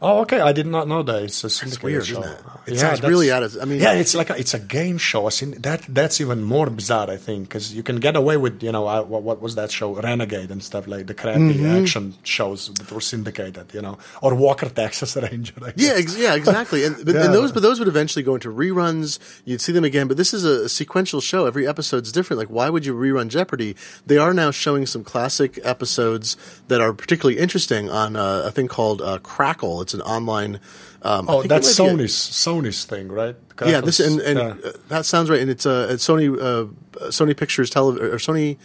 Oh, okay. I did not know that it's a syndicated weird, show. It? it? yeah, sounds really out of. I mean, yeah, it's like a, it's a game show. I seen that that's even more bizarre, I think, because you can get away with you know uh, what, what, was that show, Renegade and stuff like the crappy mm-hmm. action shows that were syndicated, you know, or Walker Texas Ranger. Yeah, ex- yeah, exactly. And, but, yeah. and those, but those would eventually go into reruns. You'd see them again, but this is a, a sequential show. Every episode's different. Like, why would you rerun Jeopardy? They are now showing some classic episodes that are particularly interesting on uh, a thing called uh, Crackle. It's an online um, oh, that's Sony's Sony's thing, right? yeah, this and, and yeah. Uh, that sounds right. And it's uh, Sony uh, Sony Pictures television or Sony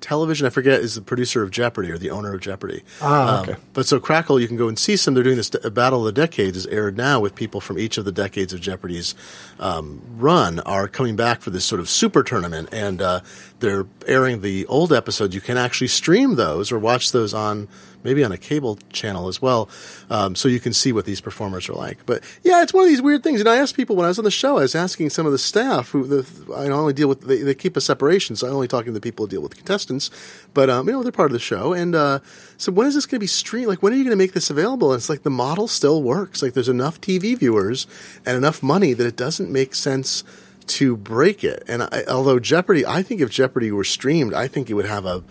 Television. I forget is the producer of Jeopardy or the owner of Jeopardy. Ah, um, okay. But so Crackle, you can go and see some. They're doing this Battle of the Decades is aired now with people from each of the decades of Jeopardy's um, run are coming back for this sort of super tournament, and uh, they're airing the old episodes. You can actually stream those or watch those on maybe on a cable channel as well, um, so you can see what these performers are like. But yeah, it's one of these weird things. And I asked people when I was on the show, I was asking some of the staff who the, I only deal with, they, they, keep a separation, so I'm only talking to the people who deal with contestants, but um, you know they're part of the show. And uh, so when is this going to be streamed? Like when are you going to make this available? And it's like the model still works. Like there's enough TV viewers and enough money that it doesn't make sense to break it. And I, although Jeopardy, I think if Jeopardy were streamed, I think it would have a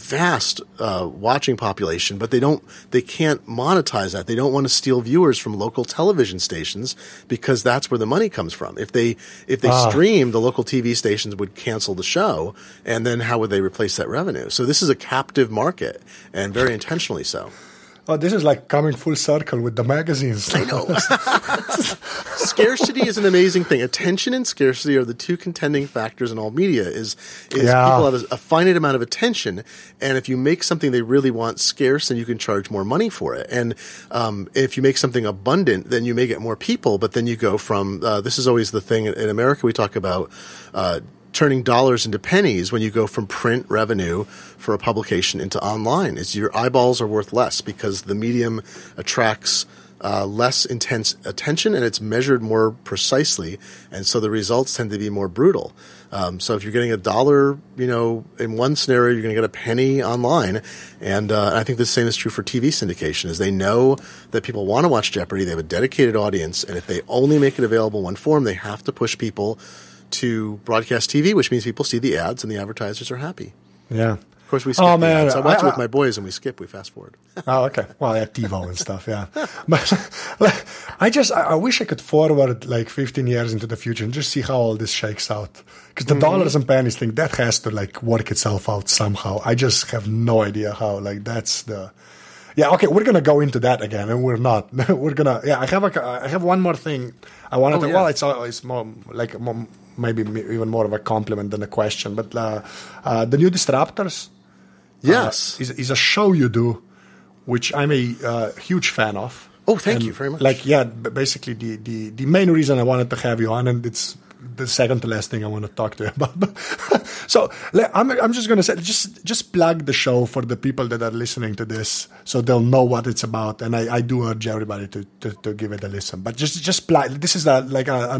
vast uh, watching population, but they don't, they can't monetize that. They don't want to steal viewers from local television stations because that's where the money comes from. If they if they ah. stream, the local TV stations would cancel the show, and then how would they replace that revenue? So this is a captive market, and very intentionally so. Oh, this is like coming full circle with the magazines. I know. scarcity is an amazing thing. Attention and scarcity are the two contending factors in all media. Is is yeah. people have a, finite amount of attention, and if you make something they really want scarce, then you can charge more money for it. And um, if you make something abundant, then you may get more people. But then you go from uh, this is always the thing in America we talk about. Uh, turning dollars into pennies when you go from print revenue for a publication into online. Is your eyeballs are worth less because the medium attracts uh, less intense attention and it's measured more precisely, and so the results tend to be more brutal. Um, so if you're getting a dollar, you know, in one scenario, you're going to get a penny online, and uh, I think the same is true for TV syndication. Is they know that people want to watch Jeopardy, they have a dedicated audience, and if they only make it available in one form, they have to push people to broadcast TV, which means people see the ads and the advertisers are happy. Yeah. Of course, we skip. Oh, the man, ads. I watch I- it with my boys, and we skip. We fast forward. Oh, okay. Well, yeah, TiVo and stuff, yeah. But I just, I, I wish I could forward like 15 years into the future and just see how all this shakes out. Because the dollars and pennies thing, that has to like work itself out somehow. I just have no idea how. Like, that's the. Yeah, okay, we're gonna go into that again, and we're not. we're gonna. Yeah, I have a. I have one more thing. I wanted Oh, to. yeah. Well, it's uh, it's more like more, maybe even more of a compliment than a question. But uh, uh, the new Disruptors Yes. uh, is, is a show you do, which I'm a uh, huge fan of. Oh, thank And, you very much. Like, yeah, basically the, the, the main reason I wanted to have you on, and it's the second to last thing I want to talk to you about. so I'm, I'm just going to say, just just plug the show for the people that are listening to this, so they'll know what it's about. And I, I do urge everybody to, to, to give it a listen. But just just plug. This is a, like a,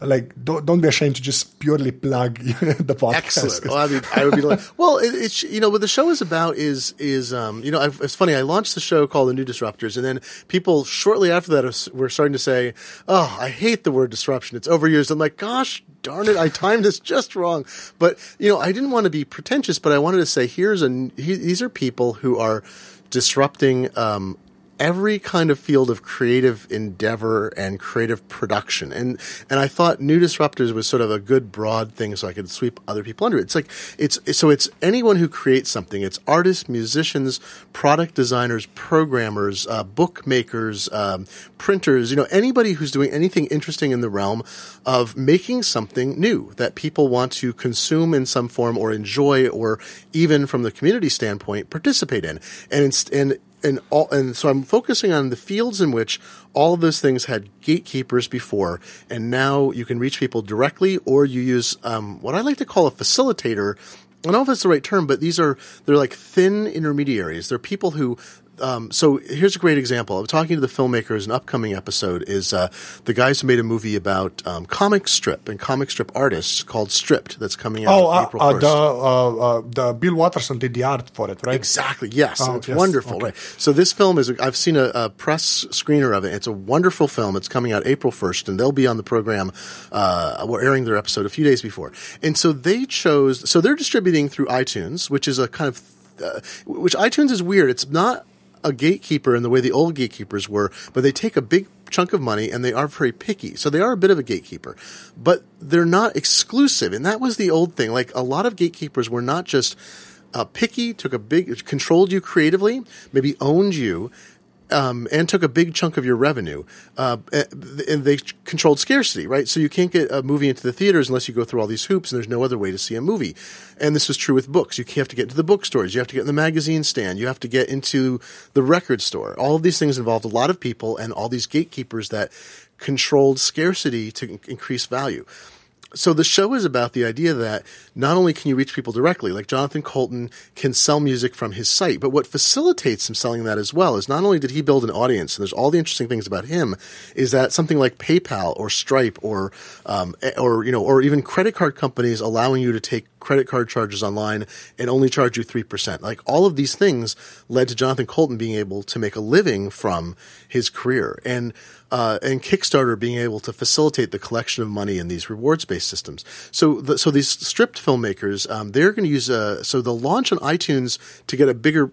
like don't, don't be ashamed to just purely plug the podcast. Excellent. Well, I mean, I would be like, well, it, it's you know what the show is about is is um, you know I've, it's funny. I launched the show called The New Disruptors, and then people shortly after that were starting to say, "Oh, I hate the word disruption. It's overused." I'm like, "Gosh darn it, I timed this just wrong." But you know, I didn't want to be pretentious, but I wanted to say, here's a he, these are people who are disrupting um, every kind of field of creative endeavor and creative production. And and I thought New Disruptors was sort of a good broad thing so I could sweep other people under it. It's like it's so it's anyone who creates something. It's artists, musicians, product designers, programmers, uh, bookmakers, um, printers, you know, anybody who's doing anything interesting in the realm of making something new that people want to consume in some form or enjoy or even from the community standpoint participate in. And and and all and so I'm focusing on the fields in which all of those things had gatekeepers before, and now you can reach people directly, or you use um, what I like to call a facilitator. I don't know if that's the right term, but these are they're like thin intermediaries. They're people who. Um, so here's a great example. I'm talking to the filmmakers. An upcoming episode is uh, the guys who made a movie about um, comic strip and comic strip artists called Stripped. That's coming out Oh, uh, April uh, 1st. the uh, uh, the Bill Watterson did the art for it, right? Exactly. Yes, Oh, it's yes. wonderful. Okay. Right. So this film is. I've seen a, a press screener of it. It's a wonderful film. It's coming out April first, and they'll be on the program. Uh, we're airing their episode a few days before, and so they chose. So they're distributing through iTunes, which is a kind of. Uh, which iTunes is weird. It's not a gatekeeper in the way the old gatekeepers were, but they take a big chunk of money and they are very picky. So they are a bit of a gatekeeper, but they're not exclusive. And that was the old thing. Like a lot of gatekeepers were not just uh, picky, took a big, controlled you creatively, maybe owned you, um, and took a big chunk of your revenue. Uh, and they controlled scarcity, right? So you can't get a movie into the theaters unless you go through all these hoops, and there's no other way to see a movie. And this was true with books. You have to get into the bookstores. You have to get in the magazine stand. You have to get into the record store. All of these things involved a lot of people and all these gatekeepers that controlled scarcity to increase value so the show is about the idea that not only can you reach people directly, like Jonathan Coulton can sell music from his site, but what facilitates him selling that as well is not only did he build an audience, and there's all the interesting things about him, is that something like PayPal or Stripe or um, or you know or even credit card companies allowing you to take credit card charges online and only charge you three percent. Like all of these things led to Jonathan Coulton being able to make a living from his career and uh, and Kickstarter being able to facilitate the collection of money in these rewards based systems. So, the, so these stripped filmmakers, um, they're going to use a, so they'll launch on iTunes to get a bigger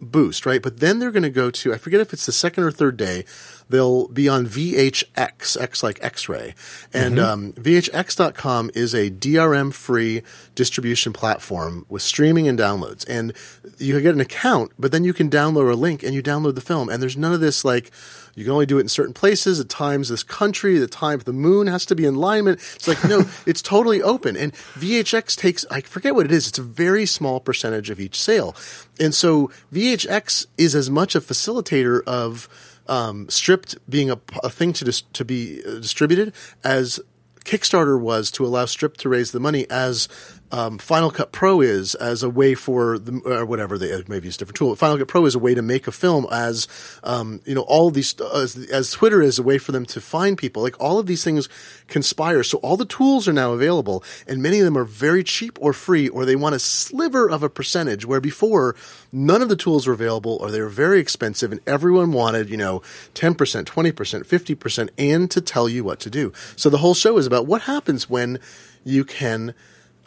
boost, right? But then they're going to go to, I forget if it's the second or third day, they'll be on VHX, X like X-ray. And um, VHX.com is a DRM free distribution platform with streaming and downloads. And you can get an account, but then you can download a link and you download the film. And there's none of this like, you can only do it in certain places, at times this country, the time the moon has to be in alignment. It's like, no, it's totally open. And VHX takes, I forget what it is, it's a very small percentage of each sale. And so VHX is as much a facilitator of um, stripped being a, a thing to dis- to be uh, distributed as Kickstarter was to allow Strip to raise the money as um, Final Cut Pro is as a way for the or whatever they maybe use a different tool. Final Cut Pro is a way to make a film as um, you know all these as, as Twitter is a way for them to find people. Like all of these things conspire. So all the tools are now available, and many of them are very cheap or free, or they want a sliver of a percentage. Where before none of the tools were available, or they were very expensive, and everyone wanted you know ten percent, twenty percent, fifty percent, and to tell you what to do. So the whole show is about what happens when you can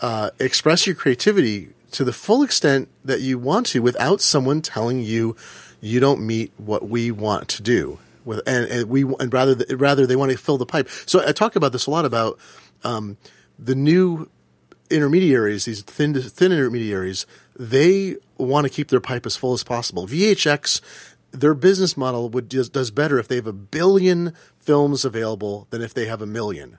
uh, express your creativity to the full extent that you want to without someone telling you you don't meet what we want to do. With and, and we and rather rather they want to fill the pipe. So I talk about this a lot about um, the new intermediaries, these thin thin intermediaries. They want to keep their pipe as full as possible. VHX, their business model would does, does better if they have a billion films available than if they have a million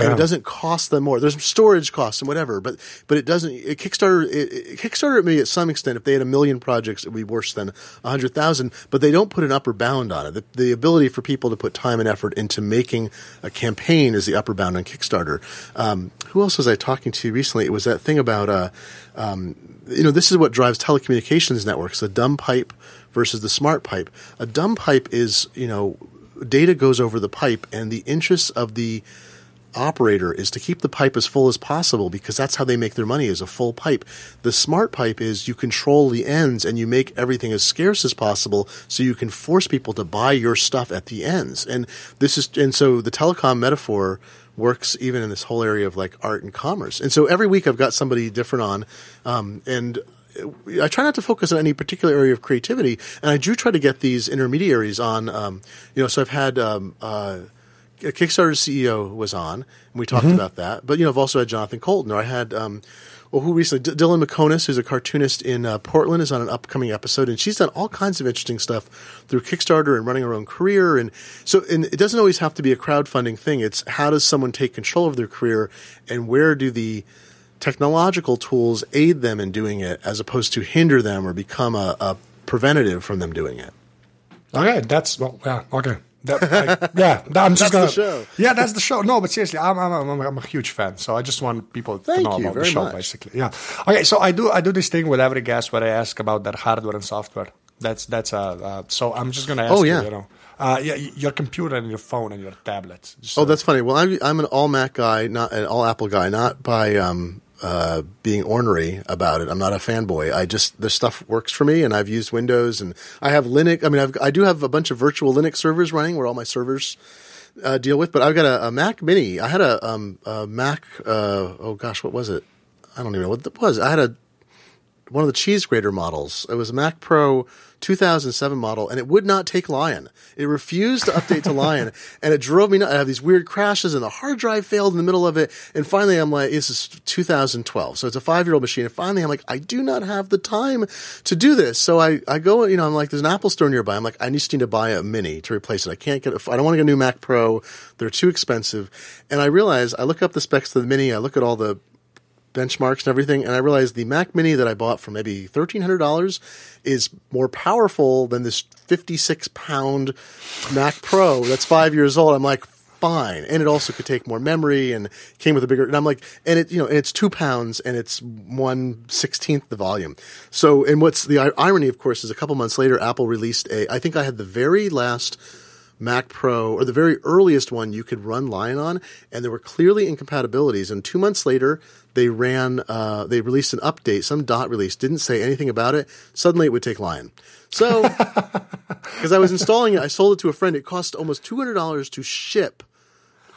and it doesn't cost them more. There's storage costs and whatever, but but it doesn't. It, Kickstarter it, it, Kickstarter maybe at some extent, if they had a million projects, it would be worse than a hundred thousand. But they don't put an upper bound on it. The, the ability for people to put time and effort into making a campaign is the upper bound on Kickstarter. Um, who else was I talking to recently? It was that thing about uh, um, you know this is what drives telecommunications networks: the dumb pipe versus the smart pipe. A dumb pipe is you know data goes over the pipe, and the interests of the operator is to keep the pipe as full as possible because that's how they make their money is a full pipe. The smart pipe is you control the ends and you make everything as scarce as possible so you can force people to buy your stuff at the ends. And this is and so the telecom metaphor works even in this whole area of like art and commerce. And so every week I've got somebody different on um, and I try not to focus on any particular area of creativity, and I do try to get these intermediaries on. Um, you know, so I've had um, uh, Kickstarter CEO was on, and we talked about that. But you know, I've also had Jonathan Coulton, or I had. Um, well, who recently? D- Dylan Meconis, who's a cartoonist in uh, Portland, is on an upcoming episode, and she's done all kinds of interesting stuff through Kickstarter and running her own career. And so, and it doesn't always have to be a crowdfunding thing. It's how does someone take control of their career, and where do the technological tools aid them in doing it, as opposed to hinder them or become a, a preventative from them doing it. Okay, that's well, yeah, okay. That, I, yeah, I'm just That's gonna. the show. Yeah, that's the show. No, but seriously, I'm I'm, I'm, I'm a huge fan, so I just want people to Thank know you about the show, much. basically. Yeah. Okay, so I do I do this thing with every guest where I ask about their hardware and software. That's that's uh, uh so I'm just gonna ask Oh, you, yeah. you know, uh, yeah, your computer and your phone and your tablet. Oh, uh, that's funny. Well, I'm I'm an all Mac guy, not an all Apple guy, not by um, uh, being ornery about it. I'm not a fanboy. I just this stuff works for me, and I've used Windows, and I have Linux. I mean, I've, I do have a bunch of virtual Linux servers running where all my servers uh, deal with. But I've got a, a Mac Mini. I had a, um, a Mac. Uh, oh gosh, what was it? I don't even know what it was. I had a one of the cheese grater models. It was a Mac Pro 2007 model, and it would not take Lion. It refused to update to Lion, and it drove me nuts. I have these weird crashes, and the hard drive failed in the middle of it. And finally, I'm like, this is 2012, so it's a five year old machine. And finally, I'm like, I do not have the time to do this. So I, I go, you know, I'm like, there's an Apple store nearby. I'm like, I just need to buy a Mini to replace it. I can't get, a, I don't want to get a new Mac Pro. They're too expensive. And I realize, I look up the specs of the Mini. I look at all the benchmarks and everything, and I realized the Mac Mini that I bought for maybe thirteen hundred dollars is more powerful than this fifty-six pound Mac Pro that's five years old. I'm like, fine, and it also could take more memory and came with a bigger. And I'm like, and it you know, and it's two pounds and it's one sixteenth the volume. So, and what's the irony, of course, is a couple months later, Apple released a. I think I had the very last. Mac Pro, or the very earliest one you could run Lion on, and there were clearly incompatibilities. And two months later, they ran, uh, they released an update, some dot release, didn't say anything about it. Suddenly, it would take Lion. So, because I was installing it, I sold it to a friend. It cost almost two hundred dollars to ship.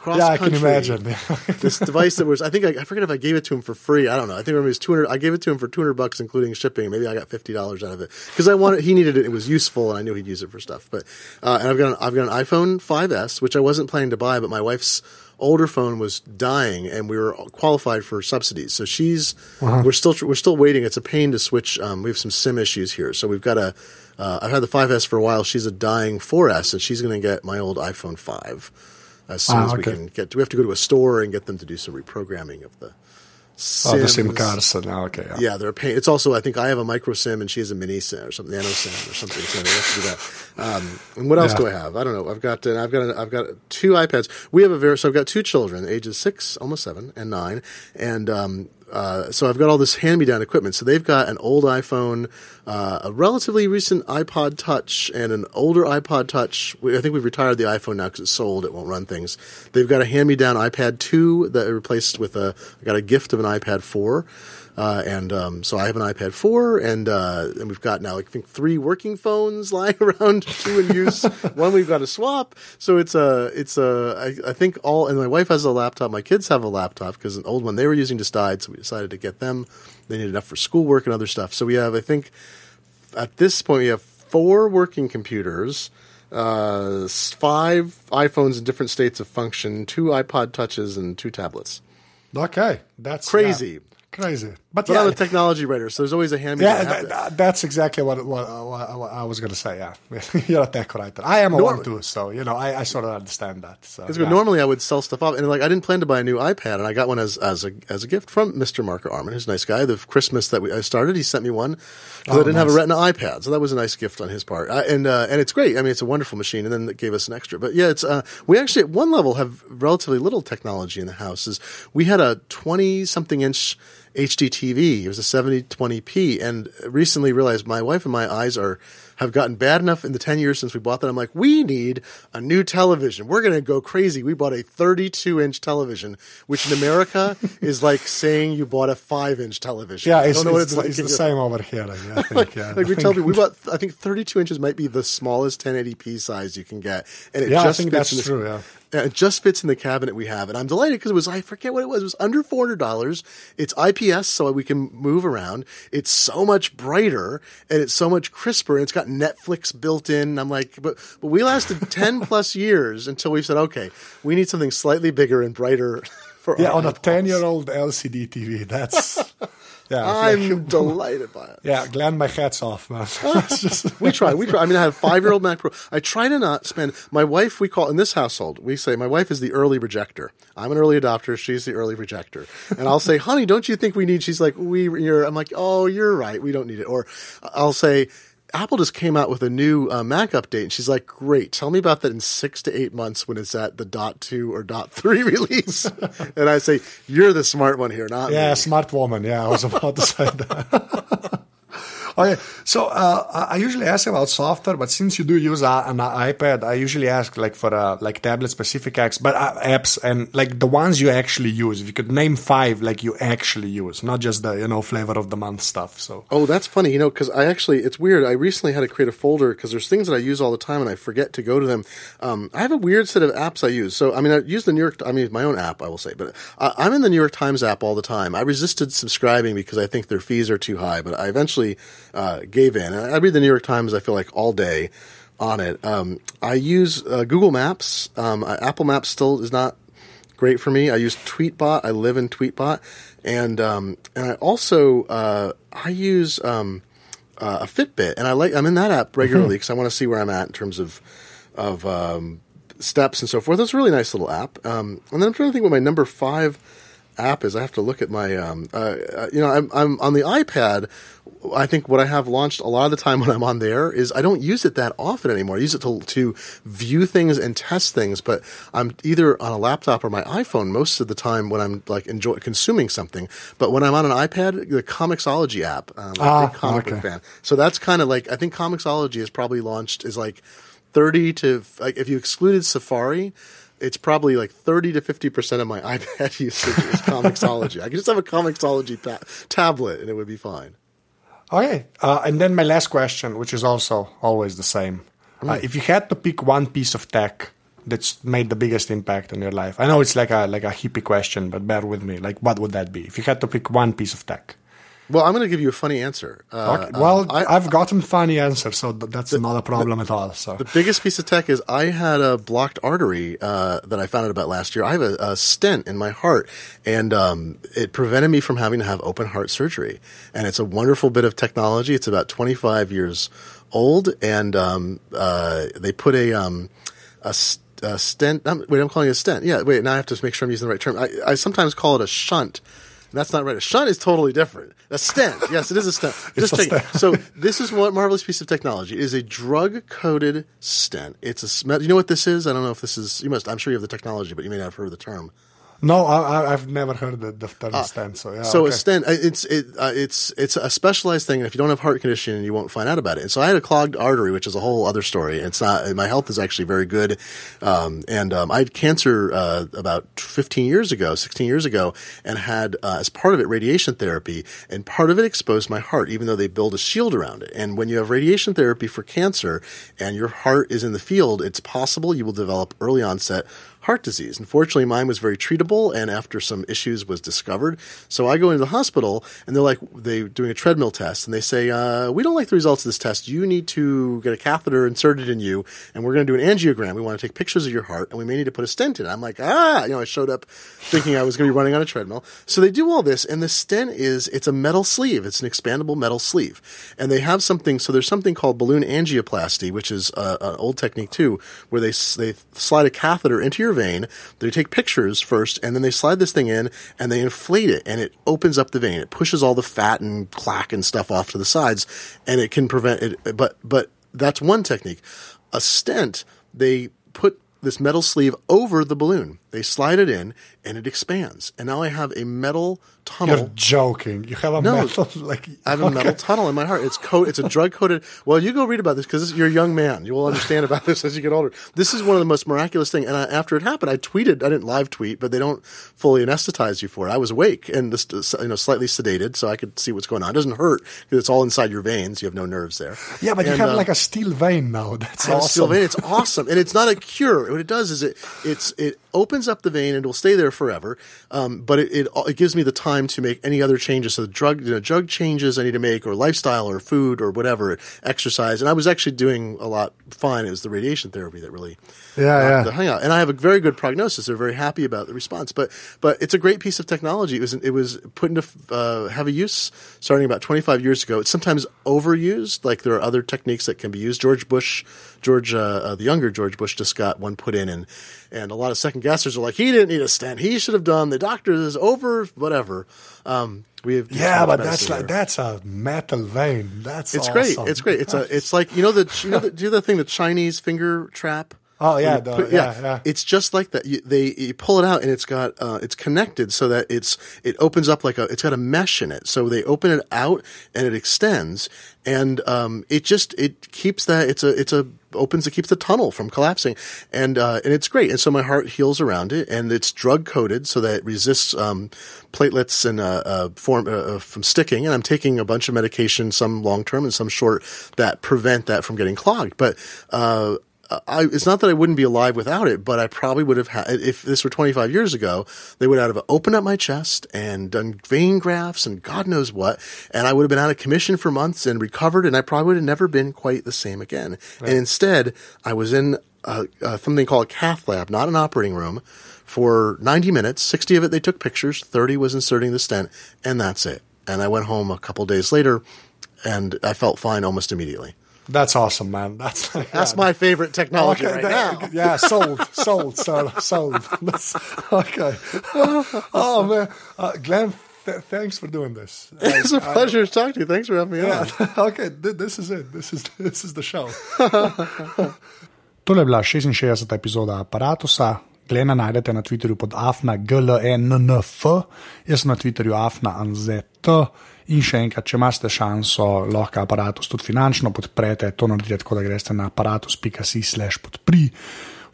Cross yeah, I can imagine. this device that was I think I, I forget if I gave it to him for free. I don't know. I think it was two hundred. I gave it to him for two hundred bucks, including shipping. Maybe I got fifty dollars out of it because I wanted. He needed it. It was useful, and I knew he'd use it for stuff. But uh, and I've got an, I've got an iPhone 5s, which I wasn't planning to buy, but my wife's older phone was dying, and we were qualified for subsidies. So she's we're still we're still waiting. It's a pain to switch. Um, we have some SIM issues here, so we've got a. Uh, I've had the 5S for a while. She's a dying 4S, and she's going to get my old iPhone 5 as soon Ah, as we okay. can get. We have to go to a store and get them to do some reprogramming of the. oh, the SIM SIMs. cards. Now, okay. Yeah. Yeah, they're a pain. It's also I think I have a micro SIM and she has a mini SIM or something, nano SIM or something. So they have to do that. Um, and what else Yeah. do I have? I don't know. I've got uh, I've got I've got two iPads. We have a very so I've got two children, ages six, almost seven, and nine, and um, uh, so I've got all this hand-me-down equipment. So they've got an old iPhone, uh, a relatively recent iPod Touch, and an older iPod Touch. I think we've retired the iPhone now because it's sold; it won't run things. They've got a hand-me-down iPad 2 that I replaced with a. I got a gift of an iPad 4. Uh, and um, so I have an iPad 4, and uh, and we've got now I think three working phones lying around, two in use. one we've got to swap. So it's a it's a I, I think all and my wife has a laptop. My kids have a laptop because an old one they were using just died, so we decided to get them. They need enough for schoolwork and other stuff. So we have I think at this point we have four working computers. Uh, five iPhones in different states of function, two iPod touches, and two tablets. Okay, that's Crazy. crazy. But, But yeah, I'm a technology writer, so there's always a hand me yeah, down. th- th- that's exactly what, what, what, what I was going to say. Yeah, you're a tech writer. I am a one too, so you know I, I sort of understand that. So, yeah. normally I would sell stuff off, and like I didn't plan to buy a new iPad, and I got one as as a as a gift from Mr. Marco Arment, who's a nice guy. The Christmas that we, I started, he sent me one because Oh, I didn't have a. Retina iPad, so that was a nice gift on his part. Uh, and uh, and it's great. I mean, it's a wonderful machine, and then it gave us an extra. But yeah, it's uh, we actually at one level have relatively little technology in the house. Is we had a twenty something inch. HD TV. It was a 7020p, and recently realized my wife and my eyes are have gotten bad enough in the 10 years since we bought that. I'm like, we need a new television. We're going to go crazy. We bought a 32 inch television, which in America is like saying you bought a five inch television. Yeah, I it's, don't know what it's, it's like. it's the same over here. I think. Yeah, Like I we tell think- people, we bought. I think 32 inches might be the smallest 1080p size you can get, and it Yeah, I just think fits that's true, yeah. And it just fits in the cabinet we have, and I'm delighted because it was I forget what it was. It was under four hundred dollars. It's IPS, so we can move around. It's so much brighter and it's so much crisper. And it's got Netflix built in. And I'm like, but but we lasted ten plus years until we said, okay, we need something slightly bigger and brighter. For Yeah, on a ten-year-old LCD TV. That's yeah. I'm delighted by it. yeah, Glenn, my hat's off, man. Ah, it's just- We try. We try. I mean, I have five year old Mac Pro. I try to not spend. My wife, we call in this household, we say my wife is the early rejecter. I'm an early adopter. She's the early rejecter. And I'll say, honey, don't you think we need? She's like, we. You're. I'm like, oh, you're right. We don't need it. Or I'll say. Apple just came out with a new uh, Mac update, and she's like, "Great, tell me about that in six to eight months when it's at the dot two or dot three release." and I say, "You're the smart one here, not me. yeah, me." smart woman. Yeah, I was about to say that. okay, so uh, I usually ask about software, but since you do use a, an iPad, I usually ask like for like tablet specific apps, but uh, apps and like the ones you actually use. If you could name five, like you actually use, not just the you know flavor of the month stuff. So Oh, that's funny, you know, because I actually, it's weird. I recently had to create a folder because there's things that I use all the time and I forget to go to them. Um, I have a weird set of apps I use. So, I mean, I use the New York, I mean, my own app, I will say, but uh, I'm in the New York Times app all the time. I resisted subscribing because I think their fees are too high, but I eventually uh, gave in. I read the New York Times, I feel like, all day on it. Um, I use uh, Google Maps. Um, uh, Apple Maps still is not great for me. I use Tweetbot. I live in Tweetbot, and um, and I also uh, I use um, uh, a Fitbit, and I like I'm in that app regularly because I want to see where I'm at in terms of of um, steps and so forth. It's a really nice little app. Um, and then I'm trying to think what my number five app is. I have to look at my um, uh, uh, you know I'm I'm on the iPad. I think what I have launched a lot of the time when I'm on there is I don't use it that often anymore. I use it to to view things and test things, but I'm either on a laptop or my iPhone most of the time when I'm like enjoy consuming something. But when I'm on an iPad, the Comixology app, um, I'm a Ah, big comic okay. fan. So that's kind of like I think Comixology is probably launched is like thirty to like if you excluded Safari. It's probably like thirty to fifty percent of my iPad usage is Comixology. I could just have a Comixology ta- tablet and it would be fine. Okay, uh, and then my last question, which is also always the same: uh, if you had to pick one piece of tech that's made the biggest impact on your life, I know it's like a like a hippie question, but bear with me. Like, what would that be? If you had to pick one piece of tech, Well, I'm going to give you a funny answer. Uh, okay. well, I, I've gotten funny answers, so th- that's not a problem at all. So, The biggest piece of tech is I had a blocked artery uh, that I found out about last year. I have a, a stent in my heart, and um, it prevented me from having to have open heart surgery. And it's a wonderful bit of technology. It's about 25 years old, and um, uh, they put a um, a, st- a stent. Um, wait, I'm calling it a stent. Yeah, wait. Now I have to make sure I'm using the right term. I, I sometimes call it a shunt. That's not right. A shunt is totally different. A stent. Yes, it is a stent. Just a stent. So this is one marvelous piece of technology. It is a drug-coated stent. It's a you know what this is? I don't know if this is. You must. I'm sure you have the technology, but you may not have heard of the term. No, I, have never heard the, the term uh, stent. So, yeah, so okay. a stent, uh, it's it, uh, it's it's a specialized thing, and if you don't have heart condition, you won't find out about it. And so I had a clogged artery, which is a whole other story. It's not my health is actually very good, um, and um, I had cancer uh, about 15 years ago, 16 years ago, and had uh, as part of it radiation therapy, and part of it exposed my heart, even though they build a shield around it. And when you have radiation therapy for cancer, and your heart is in the field, it's possible you will develop early onset heart disease. Unfortunately, mine was very treatable, and after some issues was discovered. So I go into the hospital, and they're like, they're doing a treadmill test, and they say, uh, "We don't like the results of this test. You need to get a catheter inserted in you, and we're going to do an angiogram. We want to take pictures of your heart, and we may need to put a stent in." I'm like, ah, you know, I showed up thinking I was going to be running on a treadmill. So they do all this, and the stent is it's a metal sleeve. It's an expandable metal sleeve, and they have something. So there's something called balloon angioplasty, which is uh, an old technique too, where they they slide a catheter into your vein. They take pictures first, and then they slide this thing in and they inflate it, and it opens up the vein. It pushes all the fat and plaque and stuff off to the sides, and it can prevent it. But but that's one technique. A stent, they put this metal sleeve over the balloon. They slide it in, and it expands. And now I have a metal tunnel. You're joking. You have a no, metal like I have okay. a metal tunnel in my heart. It's coat. It's a drug coated. Well, you go read about this because you're a young man. You will understand about this as you get older. This is one of the most miraculous things. And I, after it happened, I tweeted. I didn't live tweet, but they don't fully anesthetize you for it. I was awake and this, you know slightly sedated, so I could see what's going on. It doesn't hurt because it's all inside your veins. You have no nerves there. Yeah, but and, you have uh, like a steel vein now. That's awesome. steel vein. It's awesome, and it's not a cure. What it does is it it's it opens up the vein and it will stay there forever. Um, but it, it, it gives me the time to make any other changes. So the drug you know, drug changes I need to make, or lifestyle, or food, or whatever, exercise. And I was actually doing a lot fine. It was the radiation therapy that really yeah, yeah. the hangout. And I have a very good prognosis. They're very happy about the response. But but it's a great piece of technology. It was it was put into uh, heavy use starting about 25 years ago. It's sometimes overused. Like there are other techniques that can be used. George Bush, George uh, uh, the younger George Bush, just got one put in, and and a lot of second guessers are like, he didn't need a stent. He should have done. The doctor is over. Whatever. Um, we have yeah, but that's like that's a metal vein. That's it's awesome. great. It's great. It's a it's like you know the you know the, do the thing the Chinese finger trap. Oh yeah, the, put, yeah, yeah, yeah, It's just like that. You, they you pull it out and it's got uh, it's connected so that it's it opens up like a it's got a mesh in it. So they open it out and it extends and um, it just it keeps that it's a it's a opens it keeps the tunnel from collapsing and uh, and it's great. And so my heart heals around it and it's drug coated so that it resists um, platelets and uh, uh, form uh, uh, from sticking. And I'm taking a bunch of medication, some long term and some short, that prevent that from getting clogged. But uh, I, it's not that I wouldn't be alive without it, but I probably would have had, if this were 25 years ago, they would have opened up my chest and done vein grafts and God knows what. And I would have been out of commission for months and recovered and I probably would have never been quite the same again. Right. And instead, I was in a, a, something called a cath lab, not an operating room for 90 minutes. 60 of it, they took pictures. 30 was inserting the stent and that's it. And I went home a couple days later and I felt fine almost immediately. That's awesome, man. That's that's yeah. my favorite technology okay, right that, now. Yeah, sold, sold, sold, sold. That's, okay. Oh man, uh, Glenn, th- thanks for doing this. It's I, a pleasure I, to talk to you. Thanks for having me yeah, on. Okay, th- this is it. This is this is the show. Tole je bila 66. epizoda aparata. Glena najdete na Twitterju pod afna glennf, jaz sem na Twitterju afna anzet. In še enkrat, če imate šanso, lahko aparatus tudi finančno podprete, to naredite tako, da greste na aparatus.si/slash podpri.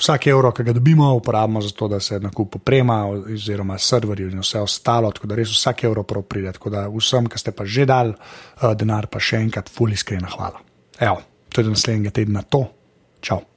Vsak evro, ki ga dobimo, uporabimo za to, da se nakup oprema, oziroma serverji in vse ostalo, tako da res vsak evro prav pride. Tako da vsem, ki ste pa že dal uh, denar, pa še enkrat, fully iskrena hvala. Evo, to je do naslednjega tedna to. Čau.